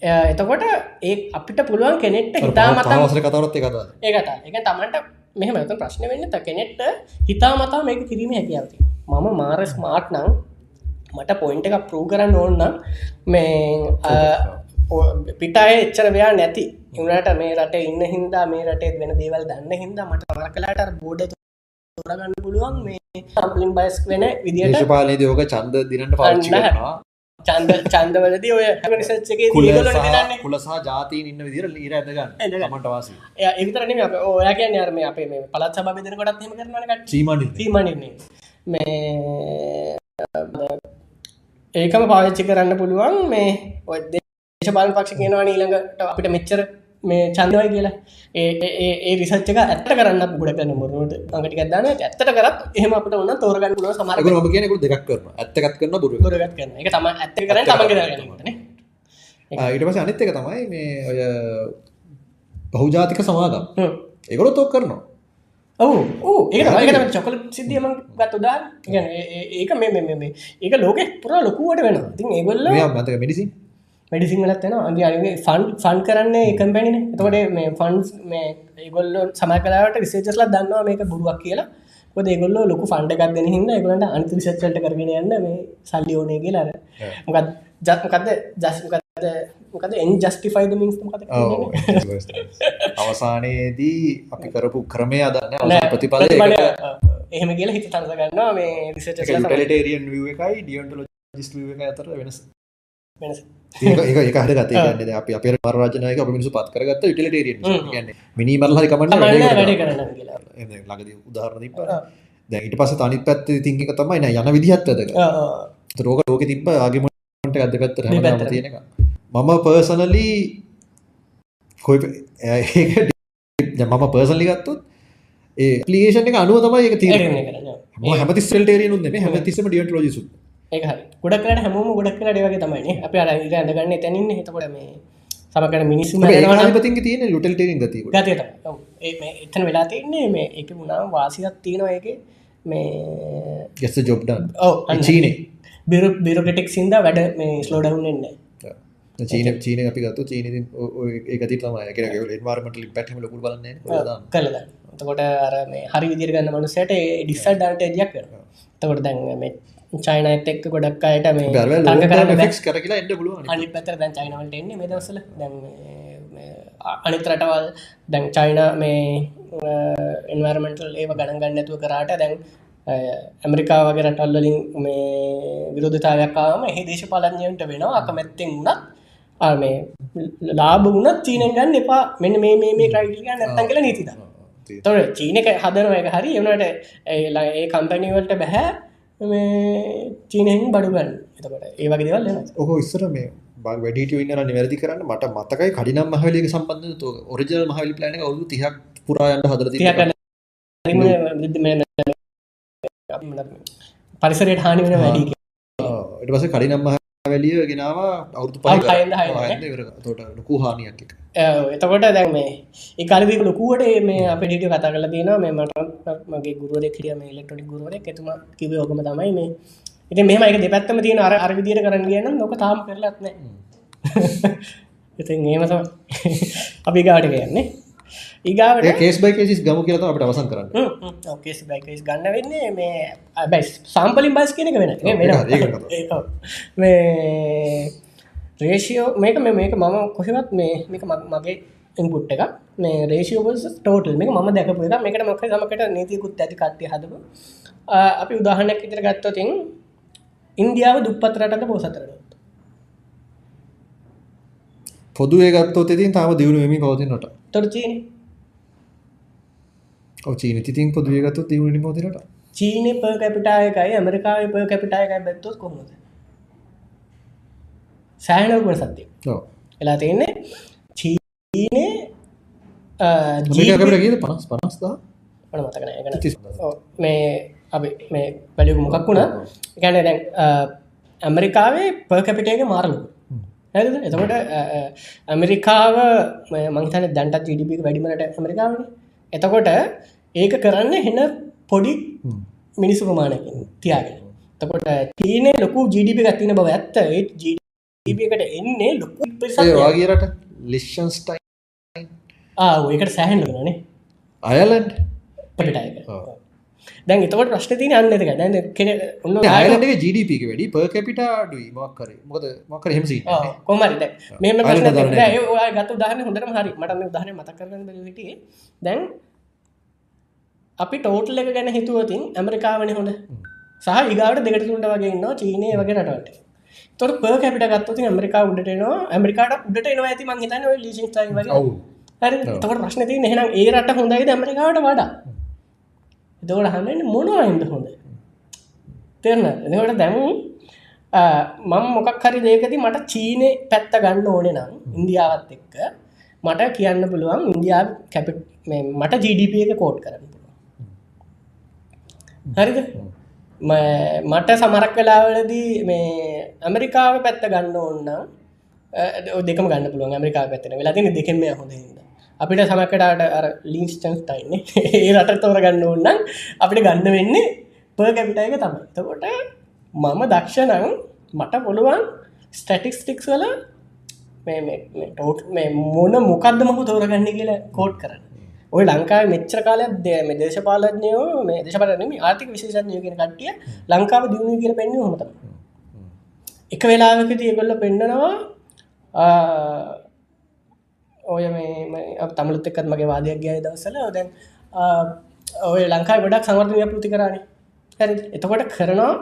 එතකොට ඒ අපිට පුළුවන් කෙනෙක්ට හිතා මතාවසර කතරත් එක ඒකත එක තමන්ට මෙහම ඇත ප්‍රශ්න වෙන්න ත කෙනෙක්ට හිතා මතා මේක කිරීම හැකියාවති මම මාර ස්මාර්ට් නං මට පොයින්ට එකක් ප්‍රූ කරන්න ඕන්න මේ පිටාය එච්චර වයා නැති. එවනට මේ රට ඉන්න හින්දා මේ රටේ වෙන දේවල් දන්න හින්දා මට මර කලාට බෝඩ තෝරගන්න පුළුවන්. මේ සම්පලින් බයිස් වෙන විදිට පාලනය දෝක චන්ද දිනට පාච්චිනවා චන්ද චන්දවලද ඔය රිසච්චගේ කුලසා ජාතීන් ඉන්න විදිර ලීර ඇදගන්න මට වාස අප ඔයා කිය අරම අපේ මේ පලත් සබ බෙදන කොටත් හෙම කරනට සීමන සීමනන්නේ. මේ ඒකම පාවිච්චි කරන්න පුළුවන්. මේ ඔය දේශපාලන පක්ෂ කියනවා ඊළඟට අපිට මෙච්චර මේ චන්දවයි කියලා. ඒ රිසච්චක ඇත්ත කරන්න ගොඩ කරන මුරුට අඟටික දන්න. ඇත්තට කරත් එහම අපට ඔන්න තෝරගන්න පුල සමර ම කියනෙකු දෙක් කරන ඇත්තකත් කරන බුරු ගත් කරන එක තම ඇත්ත කරන තම ඊට පස අනිත් එක තමයි මේ ඔය බහුජාතික සමාගම් ඒකොල තෝ කරනවා. ඔවු ඒ ඒකම චොකල සිද්ධියම ගත් උදා ඒක මේ මේ ඒක ලෝක පුර ලොකුවට වෙන තින් ඒගොල්ල මතක මිනිසින් මඩිසින් වලත් වෙන අගේ අගේ ෆන් ෆන් කරන්න එකම් පැනින. එතකොට මේ ෆන්ස් මේ ඒගොල්ල සමය කලාවට රිසේචස්ල දන්නවා මේක බුරුවක් කියලා. කොද ඒගොල්ල ලොකු ෆන්ඩ එකක් දෙන හිද ඒගොලට අනිතු රිසච්චල්ට කරගෙන යන්න මේ සල්ලි ඕනේ කියලාර මොකත් ජත්මකක්ද ජස්මකද මොකද එන් ජස්ටිෆයිද මොකද අවසානයේදී අපි කරපු ක්‍රමය අදන්න ප්‍රතිඵල එහෙම කියලා හිත තන්ස ගන්නවා මේ රිසච ටේරියන් එකයි ඩියන්ටල ජිස්ට එක අතර වෙනස් ඒක එක හට ගත ගන්න අප අප පරාජනයක අප මිනිසු පත් කරගත්ත ඉටලටේරිය ගන්න මිනිමරල කමන්න ලඟද උදාහරණ තිබ දැ ඉට පස තනි පැත්ත තිංක තමයි යන විදිහත්තදක රෝක ලෝක තිබ ආගමට අදගත්තර තියෙන එක. මම පර්සනලී මම පර්සල්ලි ගත්තුත් ඒ පලිේෂන් එක අනුව තමයි එක තිර හැමති සෙල්ටේරියනු හැමතිසම ඩියට ලෝජිසු ඒක ගොඩක් කරට හැමෝම ගොඩක් කරට වගේ තමයි අප අර ඇඳගන්න තැනින් හිතකොට මේ සමකට මිනිස්සු පති තියෙන ගති ගතයට එතන වෙලා තියන්නේ මේ එක මුණම් වාසියක් තියෙනවා එක මේ ගෙස්ස ජොබ්ඩන් ඕ චීනේ බිරු බිරකටෙක් සින්ද වැඩ මේ ස්ලෝඩවුන් එන්න චීන චීන අපි ගත්තු චීන ඒකති තමයි. කෙන වාර්මට පැටම ලොකු බලන්න කලද තකොට අර හරි විදිරගන්න මනුසයට ඩිස්සල් ඩන්ට එජයක් කරන තකොට දැන් චයිනත් එක්ක ගොඩක් අයට මේ තඟ කරන්න ෙක්ස් කර කියලා එන්න පුළුව අනි පැතර දැන් චයිනවලට එන්නේ මේ දවසල දැන් අනිත් රටවල් දැන් චයින මේ එන්වර්මෙන්ටල් ඒව ගණන් ගන්න ඇතුව කරාට දැන් ඇමරිකා වගේ රටල්ලින් මේ විරෝධතාවයක්කාම එහි දේශපාලඥයන්ට වෙනවා අකමැත්තෙන් වුණත් මේ ලාබ වුණත් චීනෙන් ගන්න එපා. මෙන්න මේ මේ ක්‍රයිටිය නැත්තන් කියල නීතිද තොර චීනක හදනව එක හරි එනට ඒ කම්පැනිවලට බැහැ චීනයෙන් බඩුගන්න එතකට ඒ වගේ දෙවල් ඔහෝ ඉස්සර මේ වැඩට ඉන්න නිවැරදි කරන්න. මට මතකයි කඩිනම් මහවලක සම්බන්ධ ඔරිජල් මහවලි ප්ලන ඔදු තිහක් පුරායන්ට හදර පරිසරයට හානි වෙන වැඩි පස කඩිනම් මහවැලිය ගෙනාව අවුතු පහ තොට ලොකු හානියක් එක එතකොට දැන් මේ ඒකාලදික ලොකුවට මේ අප ඩිට කතා කල තින මේ මට මගේ ගුරුවර කිරිය මේ ඉලෙක්ට්‍රොනික් ගුරුවර එතුම කිව ඔකම තමයි මේ. ඉති මෙම එක දෙපැත්තම තියෙන අර අරවිදියට කරන්න කියන නොක තාම කරලත්න ඉති ඒමත අපි ගාට කියන්නේ ඒගාවට කේස් බයි කේසිස් ගම කියලත අපට අවසන් කරන්න. කේස් බයිකස් ගන්න වෙන්නේ මේ බැස් සාම්පලින් බස් කියනක වෙන වෙන මේ රේෂියෝ මේක මේ මේක මම කොහෙවත් මේ මේක මගේ ඉන්පුට් එක මේ රේෂියෝබස් ටෝටල් ම දැකපු එක මේකට මක සමකට නීතිකුත් ඇති කට්ටය හදපු. අපි උදාහනයක් ඉතර ගත්තතින් ඉන්දියාව දුප්පතරටද පෝසතරට පොදුවේ ගත්තොත් ඉතින් තාම දියුණු වෙමින් පවතිනට තොරචීන චීන ඉතින් පොදුවේ ගත්තොත් දියුණු වෙමින් පවතිනට චීනය පර් කැපිටායකයි ඇමරිකාව පර් කැපිටායකයි බැත්තොත් කොහොමද සෑහනකුණ සත්‍යය. එලා තියන්නේ චීනේ ජීකට පනස් පනස්දා මේ අප මේ වැලියක මොකක් වුණා? ගැන දැන් ඇමරිකාවේ පර් කැපිටේක මාරලු එතකොට ඇමරිකාව මංතන දැන්ටත් ජිඩිපික වැඩිමට ඇමරිකාවන. එතකොට ඒක කරන්න හෙන පොඩි මිනිස්සු ප්‍රමාණකින් තියාගෙන. තකොට තියනේ ලොකු ජිඩිපි ගත්තින බව ඇත්ත ජිඩිපකට එන්නේ ලොකු වගේරට ලිෂන්ස්ටයි ආඒකට සෑහන්ඩ නේ. අයලන්ඩ් පටිටයක දැන් එතවට ප්‍රශ්න තින අන්න එක දැන් කෙන ඔන්න අයලන්ගේ ජඩප වැඩි. පර් කැපිට ඩුයි මක්කර මොකද මක්කර හෙමසි කොමරිද මෙම ගත දාහන හොඳට හරි. මට මේ උදාහන මත කරන හිටිය. දැන් අපි ටෝටල් එක ගැන හිතුවතින් ඇමරිකාවන හොඳ. සහ ඉගාවට දෙකට තුන්ට වගේ න්න චීනය වගේ රටවට තොර ප කැපිට ගත්තුති ඇමරිකා උඩටනවා ඇමරිකාට උඩට එනවා ඇති මංහිතන ලිසින් වගේ. හරි. තකට ප්‍රශ්න ති හෙනම් ඒ රට හොඳයි ඇමරිකාවට වඩා? එතකොට හන්න මොනවායින්ද හොඳ? තෙරන එකට දැමු මං මොකක් හරි දේකති මට චීනය පැත්ත ගන්න ඕනේ නම් ඉන්දියාවත් එක්ක මට කියන්න පුළුවන් ඉන්දයා කැපි මට ජඩප එක කෝඩ් කරන්න පුළුවන්. හරිද මට සමරක් වෙලාවලදී මේ ඇමරිකාව පැත්ත ගන්න ඕන්නම් දෙකම ගන්න පුළුවන් ඇමරිකා පැත්තන වෙලාතින දෙකෙම හොඳහිද අපිට සමකටට අර ලීස්ටන්ස් ටයින්න ඒ රට තෝර ගන්න ඕන්නම් අපිට ගන්න වෙන්නේ පර් කැපිටයක තම තකොට මම දක්ෂණං මට පොළුවන් ස්ටටික්ස්ටික්ස් වල ටෝට් මොන මොකක්ද මහු තෝරගන්න කියලා කෝඩ් කරන්න. ඔය ලංකාව මෙච්‍ර කාලයක් දේ මේ දේශපාලඥයෝ මේ දේශපාලනම ආර්ථික විශේෂඥයගෙන කට්ටිය ලංකාව දියුණු කියල පෙන්න්න හොමත එක වෙලාවකති ඒගොල්ල පෙන්න්නනවා ඔය මේ තමලුත් එක්කත් මගේ වාදයක් ගය දවසල දැන් ඔය ලංකායි ගොඩක් සමර්ධනය පෘති කරන්නේ හැරි. එතකොට කරනවා.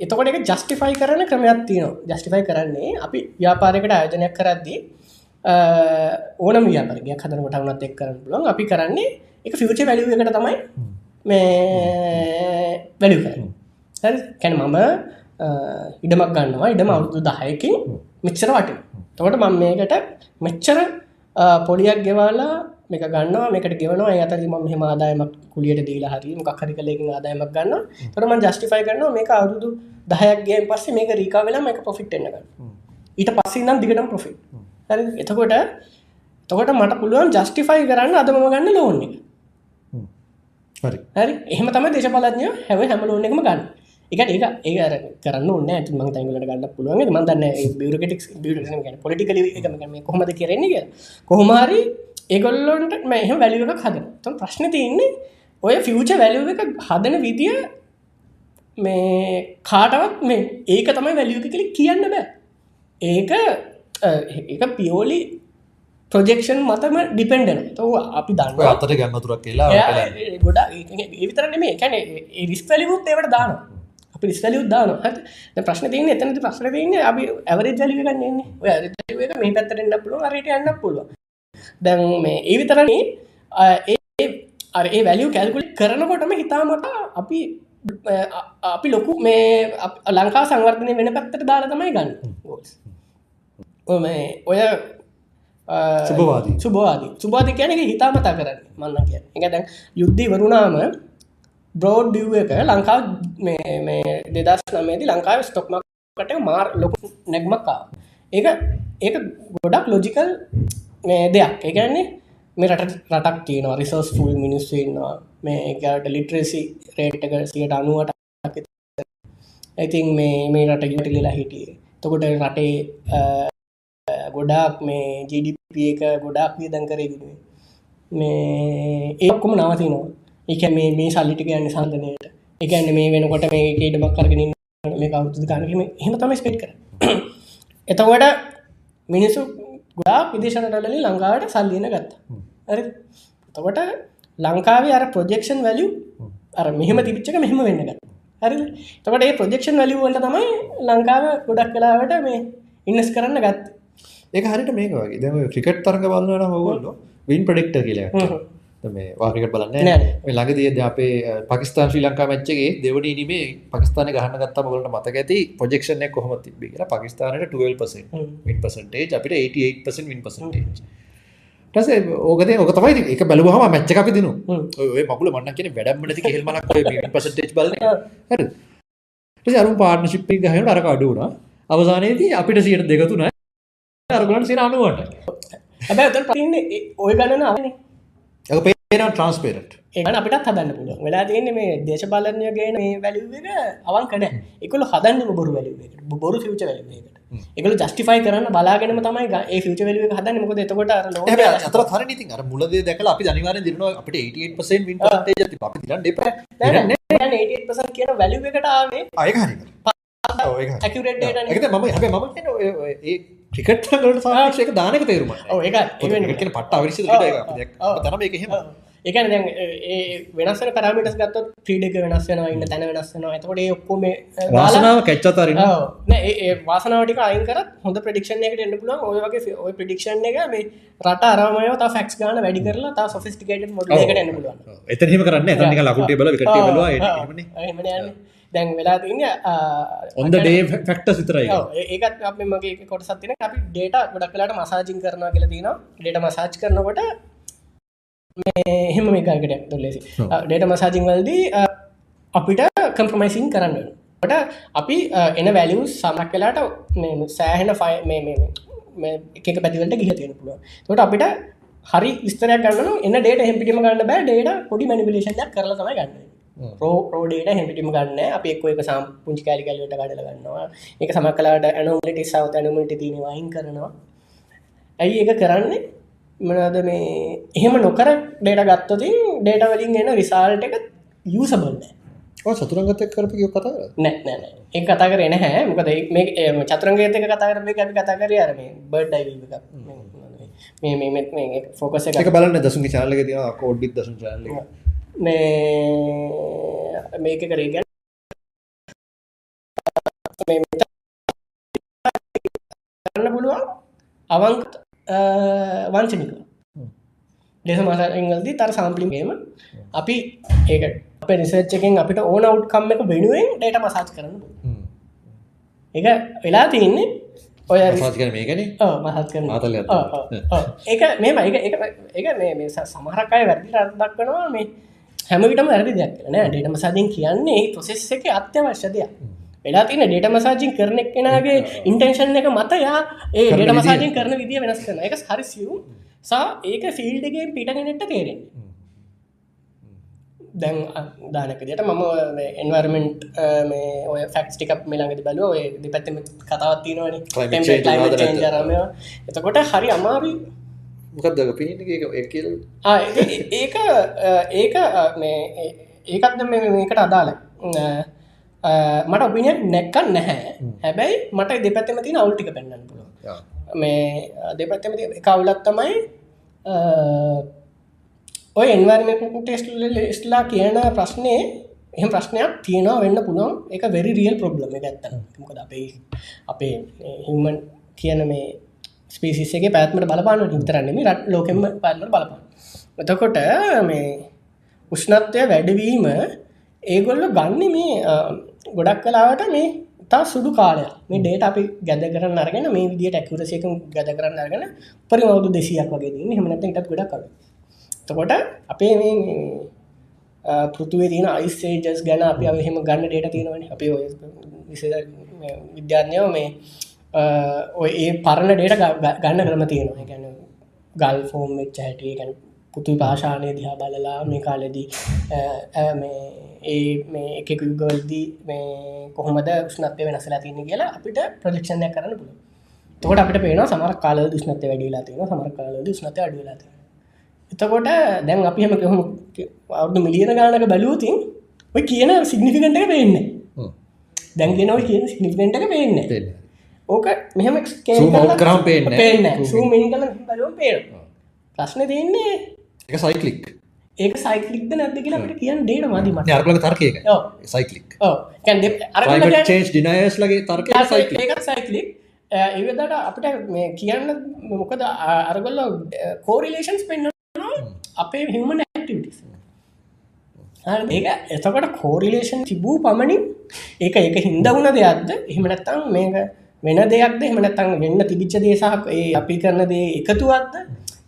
එතකොට එක ජස්ටිෆයි කරන ක්‍රමයක් තියනවා. ජස්ටිෆයි කරන්නේ අපි ව්‍යාපාරකට ආයෝජනයක් කරද්දී ඕනම ව්‍යාපරගයක් හදනකොට වනත් එක් කරන්න පුලන් අපි කරන්නේ එක ෆිවච වැලිුව එකට තමයි මේ වැලිය කරන්න. හරි? කැන මම ඉඩමක් ගන්නවා. ඉඩම අවුදු දහයකින් මෙච්චර වට තොට මම මේකට මෙච්චර පොඩියක් ගෙවාලා මේක ගන්නවා. මේකට ගෙවනවා. අතර ම මෙහම ආදායමක් කුලියට දීලා හරි මොක් හරි කලෙකින් ආදායමක් ගන්න තොරම ජස්ටිෆයි කරනවා මේක අවුරුදු දහයක්ගේ පස්සේ මේක රීකා වෙලා මේක පොෆිට් එන්නගන්න ඊට පස්සේ නම් දිගටම පොෆිට් හරි එතකොට තකොට මට පුළුවන් ජස්ටිෆයි කරන්න අදමම ගන්න ලෝන් එක. හරි. එහෙම තම දේශපාලඥය හැව හැම ලෝන එකම ගන්න. එක ඒක ඒ කරන්න න්න ඇති මං තැන්ගලට ගන්න පුළුවන් මන්දන්න බියරකටික් පොලිටිකල කොහමද කරන්නේ කිය කොහොමාරි ඒගොල්ලොන්ට මෙහම වැලිුවක් හදන තොන් ප්‍රශ්න තියන්නේ ඔය ෆියච වැලිුව එක හදන විදිය මේ කාටවත් මේ ඒක තමයි වැලියක කලි කියන්න බෑ. ඒක ඒක පියෝලි ප්‍රජෙක්ෂන් මතම ඩිපෙන්ඩන තව අපි දන්න අතට ගැන්නතුරක් කියලා ගොඩා ඒවිතරන මේ කැන රිස් වැලිමුත් ඒවට දාන අපි ස්වැලි උද්දාන හට ප්‍රශ්න තියන එතනති ප්‍රශ්න තියන්න අපි ඇවරි ජලික ගන්නන්නේ ඔය එක මේ පැත්තරෙන්න්න පුළුව අරයට යන්න පුළුව දැන් මේ ඒ විතරන්නේ ඒ අර ඒ වැලිය කැල්කුලි කරනකොටම හිතාමට අපි අපි ලොකු මේ ලංකා සංවර්ධනය වෙන පැත්තට දාලා තමයි ගන්න ඔය සුභවාදී සුභවාදී සුභාධි කියනක හිතාමතා කරන්න මන්න කිය එක දැන් යුද්ධී වරුණාම බ්‍රෝඩ් ඩියව එක ලංකා දෙදස් නමේති ලංකාව ස්ටොක්මකට මාර් ලොකු නැග්මක්කා ඒක ඒක ගොඩක් ලොජිකල් මේ දෙයක්. ඒගන්නේ මේ රට රටක් තියෙනවා රිසෝස් ෆුල් මිනිස්සන්නවා මේ එකට ලිට්‍රසි රේට්ක සියට අනුවට ඇතින් මේ මේ රට ගටලිලා හිටියේ. තකොට රටේ ගොඩාක් මේ ජඩප එක ගොඩාක් වියදන් කරයුතුේ මේ ඒක්කොම නවතිනවා. එක මේ මේ සල්ලිටික යන්න සන්ධනයට එකන්න මේ වෙනකොට මේ කේට මක් කරගෙන මේ කවුතු ගනකම හෙම තම ස්පෙට් කර එතවට මිනිසු ගොඩා විදේශනටලි ලංකාවට සල්ලියන ගත්තා. ඇ තකොට ලංකාවේ අර ප්‍රොජෙක්ෂන් වැලිය අර මෙහම තිබිච්චක මෙහෙම වෙන්න ගත් හරි තකට ඒ ප්‍රොජෙක්ෂන් වැලිය වලට තමයි ලංකාව ගොඩක් කලාවට මේ ඉන්නස් කරන්න ගත් ඒක හරිට මේක වගේ. දැම ක්‍රිකට් තරග බලන්න හොගොල්ල වින් ප්‍රඩෙක්ට කියලා මේ වාකට බලන්න ළඟද අපේ පකිස්ාන් ශ්‍රී ලංකා මච්චගේ දෙවනි නිමේ පකිස්ාන ගහන ගත්තා ගලට මතක ඇති පොජෙක්ෂන කොහම තිබි කියලා? පකිස්ානට 12 වින් පසටේ අපිට 88 වින් පසටේ ටස ඕකද ඕක තමයි එක බැලුවහම මච්ච අපි දිනු. ඔය මකුල මන්න කියෙන වැඩම්මට කෙල්මක් පසටේ් බල හ අරු පාර්නශිප්පි ගහයට අරක අඩුවන අවසානයේදී අපිට සියට දෙකතුන අරගලන් සිර අනුවට හැබැ ඔතන් පන්නේ ඔය ගණන අනේ පේන ට්‍රන්ස්පේරට් ඒන අපිට හදන්න පුළුව වෙලා තියන්නේ මේ දේශපාලනය ගේන මේ වැලිුව අවන් කන එකකු හදන්නම බොරු වැලිුව බොරු ෆිච වැලිුවකට එකල ජස්ටිෆයි කරන්න බලාගෙනම තමයි ඒ ෆිච වැලිුව හදන්න. මොකද එතකොට අතර හර නති අර මුලද දැකල අපි ජනිවාර දිරන අපට 88% වින් ජති අපි දිරන්න එප. 88% කියන වැලිුවකට ආවේ අයහරි ඇකරට මම ඒ ක්‍රිකට්ලට සාක්ෂයක දානක තේරුම ඒ පට අවිරිසි තනම එක හෙම එකන ඒ වෙනස්සන කරමිටස් ගත්ත ්‍රීඩක වෙනස් වෙන ඉන්න තැන වෙනස් වෙන එතකොට ඔක්කොම වාසනාව කැච්චතරන ඒ වාසනාවටික අයිකර හොඳ ප්‍රඩික්ෂන් එකට එන්න පුලන් ඔය වගේ ඔය ප්‍රඩික්ෂන් එක මේ රට අරමය තා ෆක්ස් ගන වැඩි කරලා තා සොෆිස්ටිකේට මොඩලකට එන්න පුලුවන් එතනීම කරන්න එතනික ලකුටේ බල කට දැන් වෙලා තින්න ඔොන්ද ඩේ ෆක්ට සිතරයි ඒකත් අප මගේ කොට සත්තින අපි ඩේට ගොඩක් කලාට මසාජින් කරන කියලා තින ඩේට මසාච් කරනකොට එහෙම මේකාකට තුල්ලෙසි ඩේට මසාජිං වල්දී අපිට කම්ප්‍රමයිසින් කරන්න ට අපි එන වැලියු සමක් කලාට සෑහෙන ෆයි එක පැතිවලට ගිහ තියෙන පුළුව තොට අපිට හරි ස්තරයක් ගන්න එන්න ඩේට හෙපිටිම ගන්න බෑ. ඩේට පොඩි මනිිලේෂන් කරල තමයි ගන්න රෝඩේට හැපිටිම ගන්න. අප එක්ක එක සම් පුංචි කෑලි කලට ගඩල ගන්නවා. එක සමක් කලාට ඇනෝමට සාවත ඇනමට තියෙන වයින් කරනවා. ඇයි එක කරන්නේ? මනද මේ එහෙම නොකර ඩේට ගත්තතින් ඩේට වලින් එන්න රිසාල්ට එක යසබන්න සතුරගත කරපි කතා නෑ නෑ ඒ කතා කරන හැ මොකද මේ චතුරගේතක කතා කරම අපි කතා කර අරම බඩ්ඩයි මේ ෆෝකස එක බලන්න දසුන්ගේ චාලක තින කෝඩ්ඩි දසු චාල මේ මේක කරේ ගැන කරන්න පුළුවන් අවංක වංචනික. ලෙස මසංගල්දී තර සාම්පලිගේම අපි ඒක අප නිසච්චකෙන් අපිට ඕන අවට්කම් එක වෙනුවෙන් ඩේට මසාච් කරන්න එක වෙලා තියන්නේ ඔය මේකන මහත් කරන ඒක මේම එක මේ සමහරකාය වැරදි දක්වනවා මේ හැමවිටම වැරදි දෙයක් නෑ. ඩේට මසාජින් කියන්නේ ප්‍රොසෙස් එක අත්‍යවශ්‍ය දෙයක්. වෙලා තින ඩේට මසාජින් කරන එක්කෙනගේ ඉන්ටෙන්ෂන් එක මත යා ඒ ඩේට මසාජින් කරන විදිිය වෙනස් කරන එක හරිසියු සා ඒක ෆිල්ඩගේ පිටගෙනට තේරෙන් දැන් දානකදට මම එන්වර්මෙන්ට් මේ ඔය ෆක්ස් ටිකක් මෙලාඟති බලුව. ඔය දෙපැත්තම කතාවත්තිනවන එතකොට හරි අමාරු මොකක්ද පිනි ඒක ඒක ඒක මේ ඒකත්ද මේකට අදාල මට ඔපිනිය නැක්කන් නැහැ. හැබැයි මට දෙපැත්තම තින අවුල්ටික පෙන්න්න පුල මේ දෙපැත්තම කවුලත් තමයි ඔය එන්වර්මට ටෙස්ටලා කියන ප්‍රශ්නය එහම ප්‍රශ්නයක් තියෙනවා වෙන්න පුළුවන්. එක වෙරි රියල් ප්‍රබ්ලම එක ඇත්තන මොකද අපේ අපේ හිමන් කියන මේ ස්පේසිගේ පැත්මට බලපාන හිතරන්නෙම රට ලෝකෙම පැත්මට බලපාන. එතකොට මේ උෂ්ණත්වය වැඩවීම ඒගොල්ල ගන්න මේ ගොඩක් කලාවට මේ තා සුඩු කාලය මේ ඩේට අපි ගැද කරන්න අරගෙන මේ විදිට ඇකුරසයක ගැද කරන්න අරගෙන පරිමවුදු දෙසියක් වගේ දී හමනත ඉටත් ගොඩක් කර තකොට අපේ මේ පෘතුවේ තියෙන අයිසේජස් ගැන අපි එහෙම ගන්න ඩේට තියෙනවන. අපි විද්‍යාඥයෝ මේ ඔය ඒ පරණ ඩේට ගන්න කරම තියෙනවා. ගැන ගල් ෆෝම් වෙච්ච හැටිය ගැන පුතු භාෂානය දිහා බලලා මේ කාලෙදී ඒ මේ එකක යුගවල්දී මේ කොහොමද උෂ්නත්ය වෙනසලා තියන්න කියලා අපිට ප්‍රජක්ෂණය කරන්න පුළ තොට අපට පේන සමර කාල දුෂ්නත්ය වැඩිලා තියෙන සමර කාල දුෂ්නත අඩුලා තියෙන එතකොට දැන් අපි හම කොහොම අවුදු මිලියන ගානක බැලූතින් ඔය කියන සිගනිිකටක පේන්න දැන් කියනව කියන සිගනිිකටක පේන්න මෙහම කරම් පේන්න පේන්න සූමිනි කල බලුව පේර ප්‍රශ්න තියන්නේ එක සයිකලික් ඒක සයිකලික්ද නැද කියලා අපට කියන්න ඩේට මදිම අරලක තර්කයක සයිකලික් ඩිනයස් ලගේ තර්ක සයිකලික් ඒවදට අපට මේ කියන්න මොකද අරගොල්ල කෝරිලේෂන්ස් පෙන්න්න අපේ හිමන ඇක්ටිවිටස් ඒක එතකට කෝරිලේෂන් තිබූ පමණින් ඒක එක හින්ද වුණ දෙයක්ද? එහෙමනැත්තං මේක වෙන දෙයක්ද එහෙමනැත්තං වෙන්න තිබිච්ච දේසාහක් ඒ අපි කරන දේ එකතුවත්ද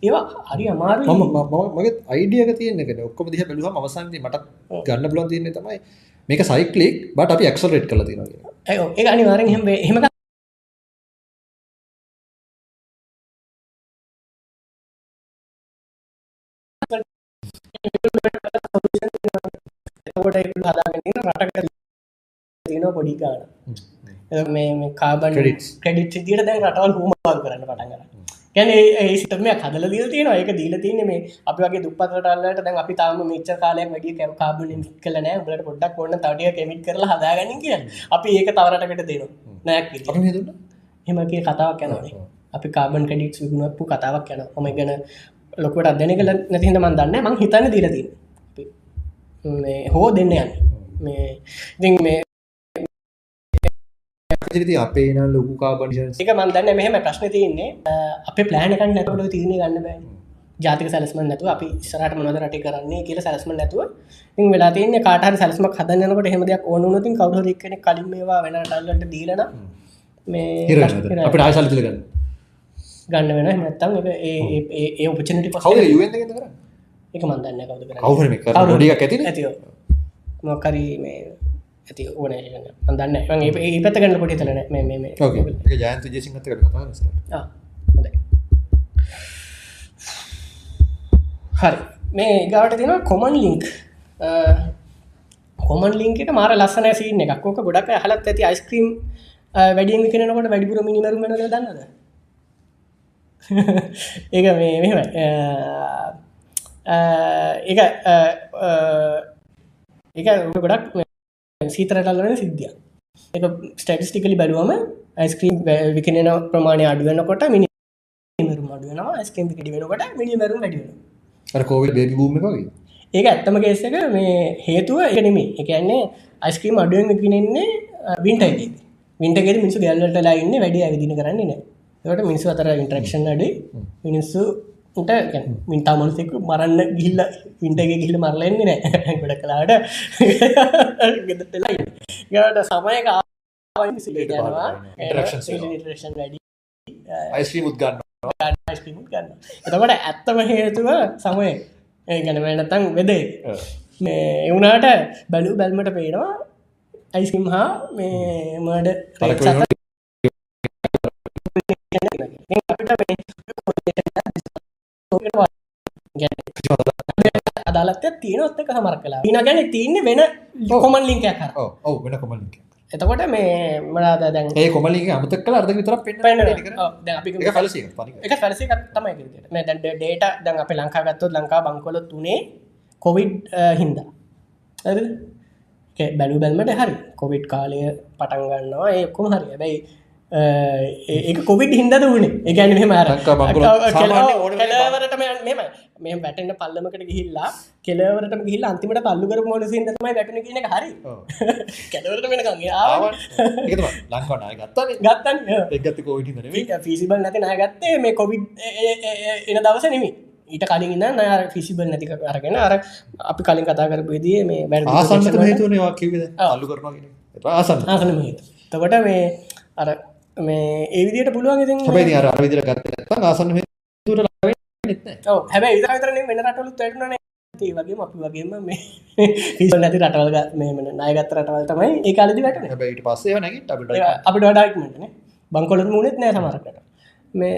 ඒවා හරි අමාරු මගේ අයිඩියක තියනෙට ඔක්කොම දිහ බැලුව අවසන්ද මට ගන්න බලන් තියන්නේ තමයි මේක සයිකලික් බට අපි එක්සරේට් කල තින ඒ අනිවාරෙන් හෙම හෙම එතකොට හදාගෙන රටක තියන පොඩි ගාන මේ කාබන් ක්‍රඩිට් සිදිට දැන් රටවල් හුමල් කරන්න පටන් කර ගැන ඒ සිතම කදල දීල තියෙන ඒක දීල තියන මේ අපි වගේ දුපත්ටල්ලට දැන් අපි තාම මෙච්ච කාලයක් වැඩිය කැව කාබන කල නෑ බලට පොඩ්ඩක් ඔන්න තටිය කෙමික් කරලා හදාගන්න කිය අපි ඒක තවරටකට දෙනවා. නෑක් හෙමගේ කතාවක් යනනේ අපි කාබන් කඩිට් විගුණක්පු කතාවක් යන හොම ගැන ලොකට අදන කල නැතිහිද මන් දන්න මං හිතන්න දීලදී හෝ දෙන්න යන්න. මේ ඉතින් මේ අපේ න ලොකු කාබන් එක මන්දන්න මෙහම ප්‍රශ්න තියන්නේ. අප ප්ලෑනකන් නැතුට තිරණ ගන්න බෑ. ජාතික සැලස්ම නැතු අපි සරට මොනද රට කරන්නේ කියල සැලස්ම නැතුව. ඉ වෙලා තියන්න කාට සැලස්ම හදන්නකට හෙමදයක් ඕනුනතින් කවුරක්න කලින් මේවා වෙන ටල්ලට දීලන මේ අපට ආසල්තිල ගන්න ගන්න වෙන නැත්තම් ඒ උපචනට පස එක. මන්දන්න කවුද කවුර ඇති ඇතිෝ මොකරී මේ ඇති ඕන අදන්න ඒ පැත ගන්න පොටි තලන ජයන්ත ජෙසිංහත හරි. මේ ගාට තින කොමන් ලිංක් කොමන් ලින්කට මාර ලස්සන සින්න එකක්කෝක ගොඩක් හලත් ඇති අයිස්ක්‍රීම් වැඩියම කෙනකොට වැඩිපුර මිනිමරුම දන්නද ඒක මේ මෙම එක එක ගොඩක් සීතරටල්ලන සිද්ධිය එක ස්ටටිස්ටිකලි බැලුවම ඇස්ක්‍රීම් විකනෙන ප්‍රමාණය අඩුවන්නකොට මිනි මරු අඩුවනවා ඇස්කම් පිටි වෙනකොට මිනිමරු වැඩියෙන කෝවිල් බේබි බූම වගේ? ඒක ඇත්තම කේසක මේ හේතුව එකනෙමේ එකන්නේ අයිස්ක්‍රීම් අඩුවෙන් විකිනෙන්නේ වින්ටයිද වින්ටගෙද මිනිසු ගැල්ලටලා ඉන්න වැඩි ඇවිදින කරන්නේ නෑ ට මිනිස්සු අතර ඉන්ට්‍රක්ෂන් අඩේ මිනිස්සු උට මින්තා මනසෙක මරන්න ගිල්ල විින්ටගේ ගිල්ල මරලෙන්නේ නෑ ගොඩ කලාට ගෙදටලා ගට සමයක අයිස්්‍රී මුත්ගන්න ගන්න. එතකට ඇත්තම හේතුව සමය. ගැනවනතං වෙදේ. එවුනාට බැලූ බැල්මට පේනවා අයිස්කිම් හා මේ මඩ අදාලත් තියෙනොත් එක සමර කලා න ගැන තියන්නේ වෙන කොමන් ලිංක කර ඔව වෙන කොමන් එතකොට මේ මනාද දැන්? ඒ කොමලින් අමතක් කල අර්ද විතර පෙන් එක ෆලසි තමයි දැන් ඩේට දැන් අප ලංකාගත්තොත් ලංකා බංකොල තුනේ කොවිඩ් හින්දා. බැලු බැල්මට හරි. කොවිඩ් කාලය පටන් ගන්නවා ඒකොම හරි. ඇබැයි ඒක කොවිඩ් හින්දද වුණේ එකැන මෙම ලංකා මෙම වැටෙන්න්න පල්ලමකට ගිහිල්ලා කෙලවරට ගිල් අන්තිමට තල්ලුකර මොලසින් තමයි වැටන කියන හරි. කෙලවරට වෙනකගේ ලංකානාය ගත්තන. ගත්තන් එක්ගත්ත කෝවිටි නෙවෙයි ෆිසිබල් නැති නාගත්තේ මේ කොවිඩ් එන දවස නෙමි ඊට කලින් ඉන්න අර ෆිසිබල් නැතික අරගෙන අර අපි කලින් කතා කරපුේදී මේ වැ ආසන්නත හේතුවනවා කිවද අල්ලු ආසන්න. ආසන මහිත තකොට මේ අර මේ ඒවිදියට පුළුවන් ඉතින් හැබැයි අර අර විදිහට ගත්තේ නැත්නම් ආසන්න ඔව්. හැබැයි විතර වෙන රටවලුත් වැටුණානේ. ඒ වගේම අපි වගේම මේ නැති රටවල් ග- මේ ණයගත් රටවල් තමයි ඒ කාලෙදි වැටුනේ හැබැයි ඊට පස්සේ ඒවා නැගිට වඩා ඉක්මනටනේ බංකොලොත් මුණෙත් නෑ සමහරකට මේ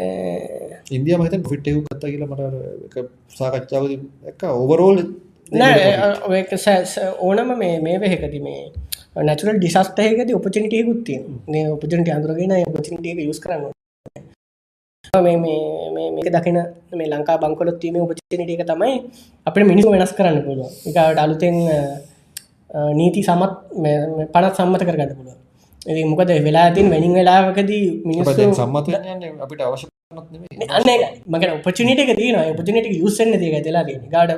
හිතන්නේ ප්‍රොෆිට් එකක් ගත්තා කියලා මට අර එක ඕවරෝල් ඕනම මේ මේ වෙහෙකති මේ නැචුරල් ඩිසස්ටහකද ඔපචනිටියකුත්තිය මේ ඔපචනට අඳුරගෙන ඔපචනිටියක යුස් කරන්න මේක දකින මේ ලංකා බංකොලොත්වීම උපචනිටියක තමයි අපට මිනිසු වෙනස් කරන්න පුළුව එකට අලුතෙන් නීති සමත් පනත් සම්මත කරගන්න පුළුව ඒ මොකද වෙලා තින් වැනින් වෙලාවකදී මිනිස්සු දැන් සම්මත අපිට අවශ්‍ය මක උපචනිටක තියන උපචනිටක යුස්සන්න තිය ඇතලා ගාඩ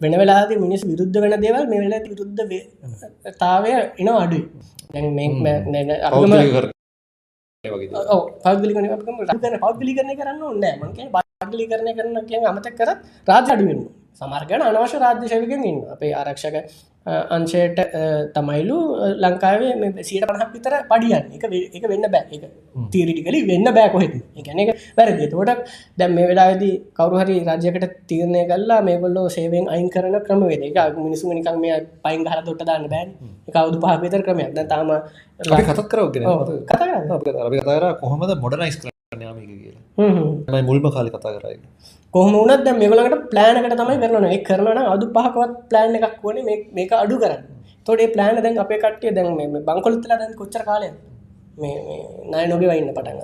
වෙන වෙලාද මිනිස් විරුද්ධ වෙන දේවල් මේ වෙලා විරුද්ධ තාවය එන අඩු දැන් මේ අපම පෞද්ගලික කර ඒ වගේ පෞද්ගලි රගන පෞද්ගලි කරන කරන්න ඔන්න මක පාගලි කරන කරන කිය අමතක් කරත් රාජ අඩුවෙන් සමර්ගන අනවශ්‍ය රාජ්‍යශයකෙන් ඉන්න. අපේ ආරක්ෂක අංශයට තමයිලු ලංකාවේ මේ සියට පණහක් විතර පඩියන්න. එක එක වෙන්න බෑ. එක තීරිටිකලි වෙන්න බෑ කොහෙද? එකන එක වැරදි. තෝට දැම් මේ වෙලාදී කවරුහරි රජයකට තීරණය කල්ලා මේගොල්ලෝ සේවෙන් අයින් කරන ක්‍රමවේද? එක මිනිසු නිකන් මේ පයින් හර දොට දාන්න බෑන්. කවුදු පහපිතර ක්‍රමයක්. තාම කතත් කරවගෙන කතා කරන්න. අපි අපි කතා කරා කොහොමද මොඩර්නයිස් කරන්න යාම කියලා. මුල්ම කාලේ කතා කරා ඒක කොහම වනත් දැ මේගලකට ප්ලෑනකට තමයි කරන එක කරන අදු පහකවත් ප්ලෑන් එකක් වන මේක අඩු කරන්න. තොඩේ ප්ලෑන දැන් අපේ කට්ටිය දැන් මේ බංකොලුත්තල දැන් කොච්චර කාලය මේ නය නොගේ වන්න පටන්ග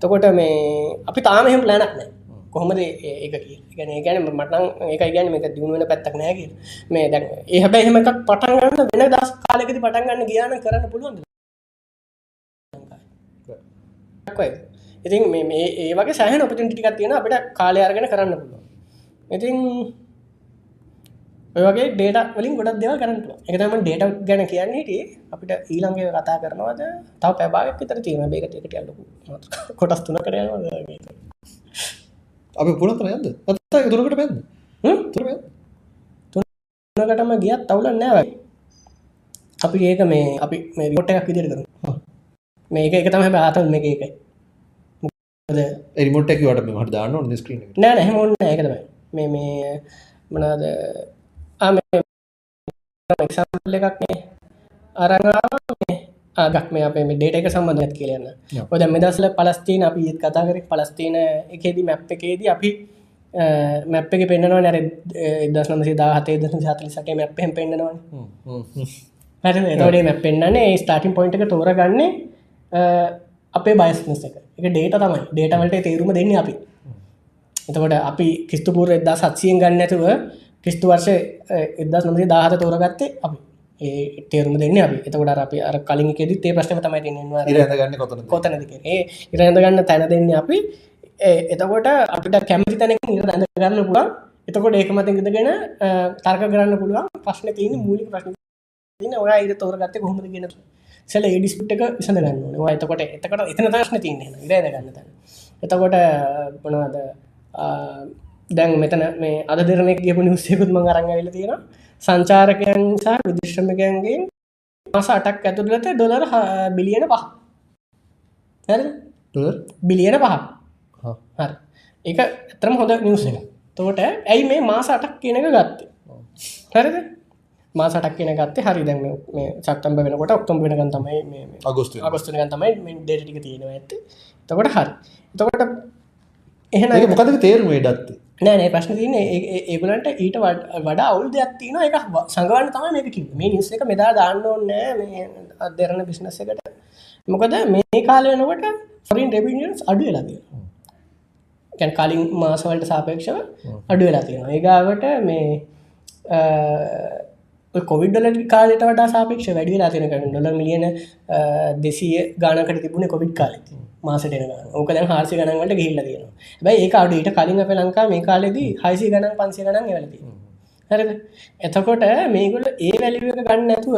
තකොට මේ අපි තාමහෙම ප්ලෑනක් නෑ කොහොමද ඒක ගැන ගැන මටන් ඒක ගැන මේක දියුණුවෙන පැත්තක් නෑගේ මේ දැන් ඒ හැබැයි එහෙම එකක් පටන්ගන්න වෙන දස් කාලෙකති පටන්ගන්න ගියාන කරන්න පුළුවන් ඉතින් මේ ඒ වගේ සෑහන ඔපචන් ටිකක් තියෙන අපිට කාලය අරගෙන කරන්න පුළුවන්. ඉතින් ඔය වගේ ඩේට වලින් ගොඩක් දෙව කරන්නට එක තම ඩේට ගැන කියන්න හිටිය. අපිට ඊළඟගේ කතා කරනවාද? තව පැබාගක් විතර තියෙන බේකට එකට අල්ලකු කොටස් තුන කරයනවා අපි පුලතර යද අත්තා තුරකට පැද තුර තුනකටම ගියත් තවුල නෑවයි අපි ඒක මේ අපි මේ ොට එකක් විදිර කරු මේක එක තම බාතල් මේ එකයි එරිමොට්ක් වට මේ මට දාන්න ඕන ස්ක්‍රීන නෑ නැහෙම ඔන්න එකතම මේ මේ මනාද එක්සම්පල් එකක් මේ අරගා ගක් මේ අපේ මේ ඩේට එක සම්බන්ධත් කියලන්න. ඔද මෙදසල පලස්තිීන අපි ඒත් කතා කර පලස්තිීන එකේදී මැප් එකේදී අපි මැප් එක පෙන්න්නවා නැර දස් නමසේ දාහතේ දස සතලි සට මැප්හෙම පෙන්න්නනවා හරි එතෝඩේ මැප් පෙන්න්නන්නේ ස්ටාටින් පොයින්ට තෝරගන්නේ අපේ බයිස්නස එක එක ඩේට තමයි. ඩේටවලට තේරුම දෙන්න අපි. එතකොට අපි කිස්තුපූර එදදා සත්සියෙන් ගන්න ඇතුව කිස්තු වර්ෂ එදස් නමසේ දාහත තෝරගත්තේ අපි. ඒ තේරුම දෙන්න අපි. එතකොට අපි අර කලින් කෙදි ඒ ප්‍රශ්න තමයි ඇඳගන්න කොතන කොතනදක ඒ ඉරඳ ගන්න තැන දෙන්න අපි. එතකොට අපිට කැමති තැනක ඉර ඇඳ ගන්න පුළන් එතකොට ඒක මත ඉදගෙන තර්ක කරන්න පුළුවන්. ප්‍රශ්න තියන මූලික ප්‍රශ්න ඔය ඉර තෝරගත්ත කොහොමද ගෙන සැල ඒඩිස්පිට් එක විසඳ ගන්න ඕන එතකොට එතකට එතන ප්‍රශ්න තියන්න ඉරද ගන්න තැන. එතකොට පනවාද දැන් මෙතන මේ අද දෙරනෙක් ගපු නිවස්සයකුත් මං අරංග වෙල තියෙන සංචාරකයන් සහ විදිශ්‍රමකයන්ගේ මාස අටක් ඇතුළට ඩොලර් බිලියන පහ. බිලියන පහ. හරි. ඒක ඇතරම හොඳ නිවස එක තෝට ඇයි මේ මාස අටක් කියනක ගත්තේ? හරිද මාසටක් කියන ගත්තේ හරි දැන් මේ- මේ සක්තම්බ වෙනකොට ඔක්තොම් වෙනගන් තමයි මේ මේ අගෝස්තු අගස්තුනගන් තමයි ඩේටික තියෙනවා ඇත්ත. තකොට හරි. එතකොට එහෙන මොකද තේරුම ඩත්ත නෑනේ ප්‍රශ්න තියන ඒගලන්ට ඊට වඩ- අවුල් දෙයක් තියන එක සංගවන්න තම මේක කිව්වේ. මේ නිස් එක මෙදා දාන්න මේ අදරන බිස්නස එකට. මොකද මේ කාල වෙනකොට ෆොරින් රෙබිනියන්ස් අඩු වෙලාතිය ගැන් කලින් මාසවලට සාපේක්ෂව අඩු වෙලා තියෙනවා. ඒගාවට මේ කොවිඩ්ඩල කාලට වඩා සාපක්ෂ වැඩි ලාතින කරන ඩොල මිලියන දෙසිය ගානකට තිබුණ කොවිඩ් කාලෙ මාසට ඕක දැන් හාසි ගනන්වට ගහිල්ල තියෙන බැයි ඒ අඩු ඊට කලින් අප ලංකා මේ කාලෙදී හයිසි ගණන් පන්සිය ගණන් වැලති හරද? එතකොට මේගොල ඒ වැලික ගන්න නැතුව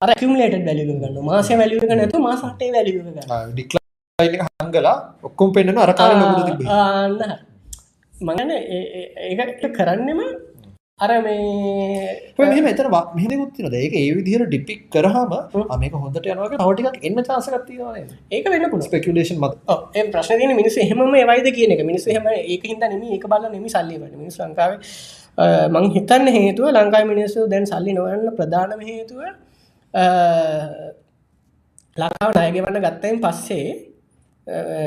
අරකිමලට වැලික ගන්න මාසය වැලික නැතු මාසටේ වැලික ගන්න ඩික්ලා හංගලා ඔක්කොම් පෙන්න්න අරකාල ලොකුට තිබ අන්න. මගන ඒක කරන්නෙම අර මේ මෙම එතර මෙහකුත්තින ඒක ඒ විදිහර ඩිපික් කරහම මේක හොඳට යනක හටික් එන්න චාසකත්තිවන ඒක වෙන්න පුළ ස්පෙකුලේෂන් මත. ඒ ප්‍රශ්න මිනිස හෙම වයිද කියන එක. මිනිස හෙම ඒක හිද නෙම එක බල නෙමි සල්ලිවට මිනිස් ලංකාව මං හිතන්න හේතුව ලංකායි මිනිස්සු දැන් සල්ලි නොවන්න ප්‍රධානම හේතුව ලකාව නායගවන්න ගත්තයෙන් පස්සේ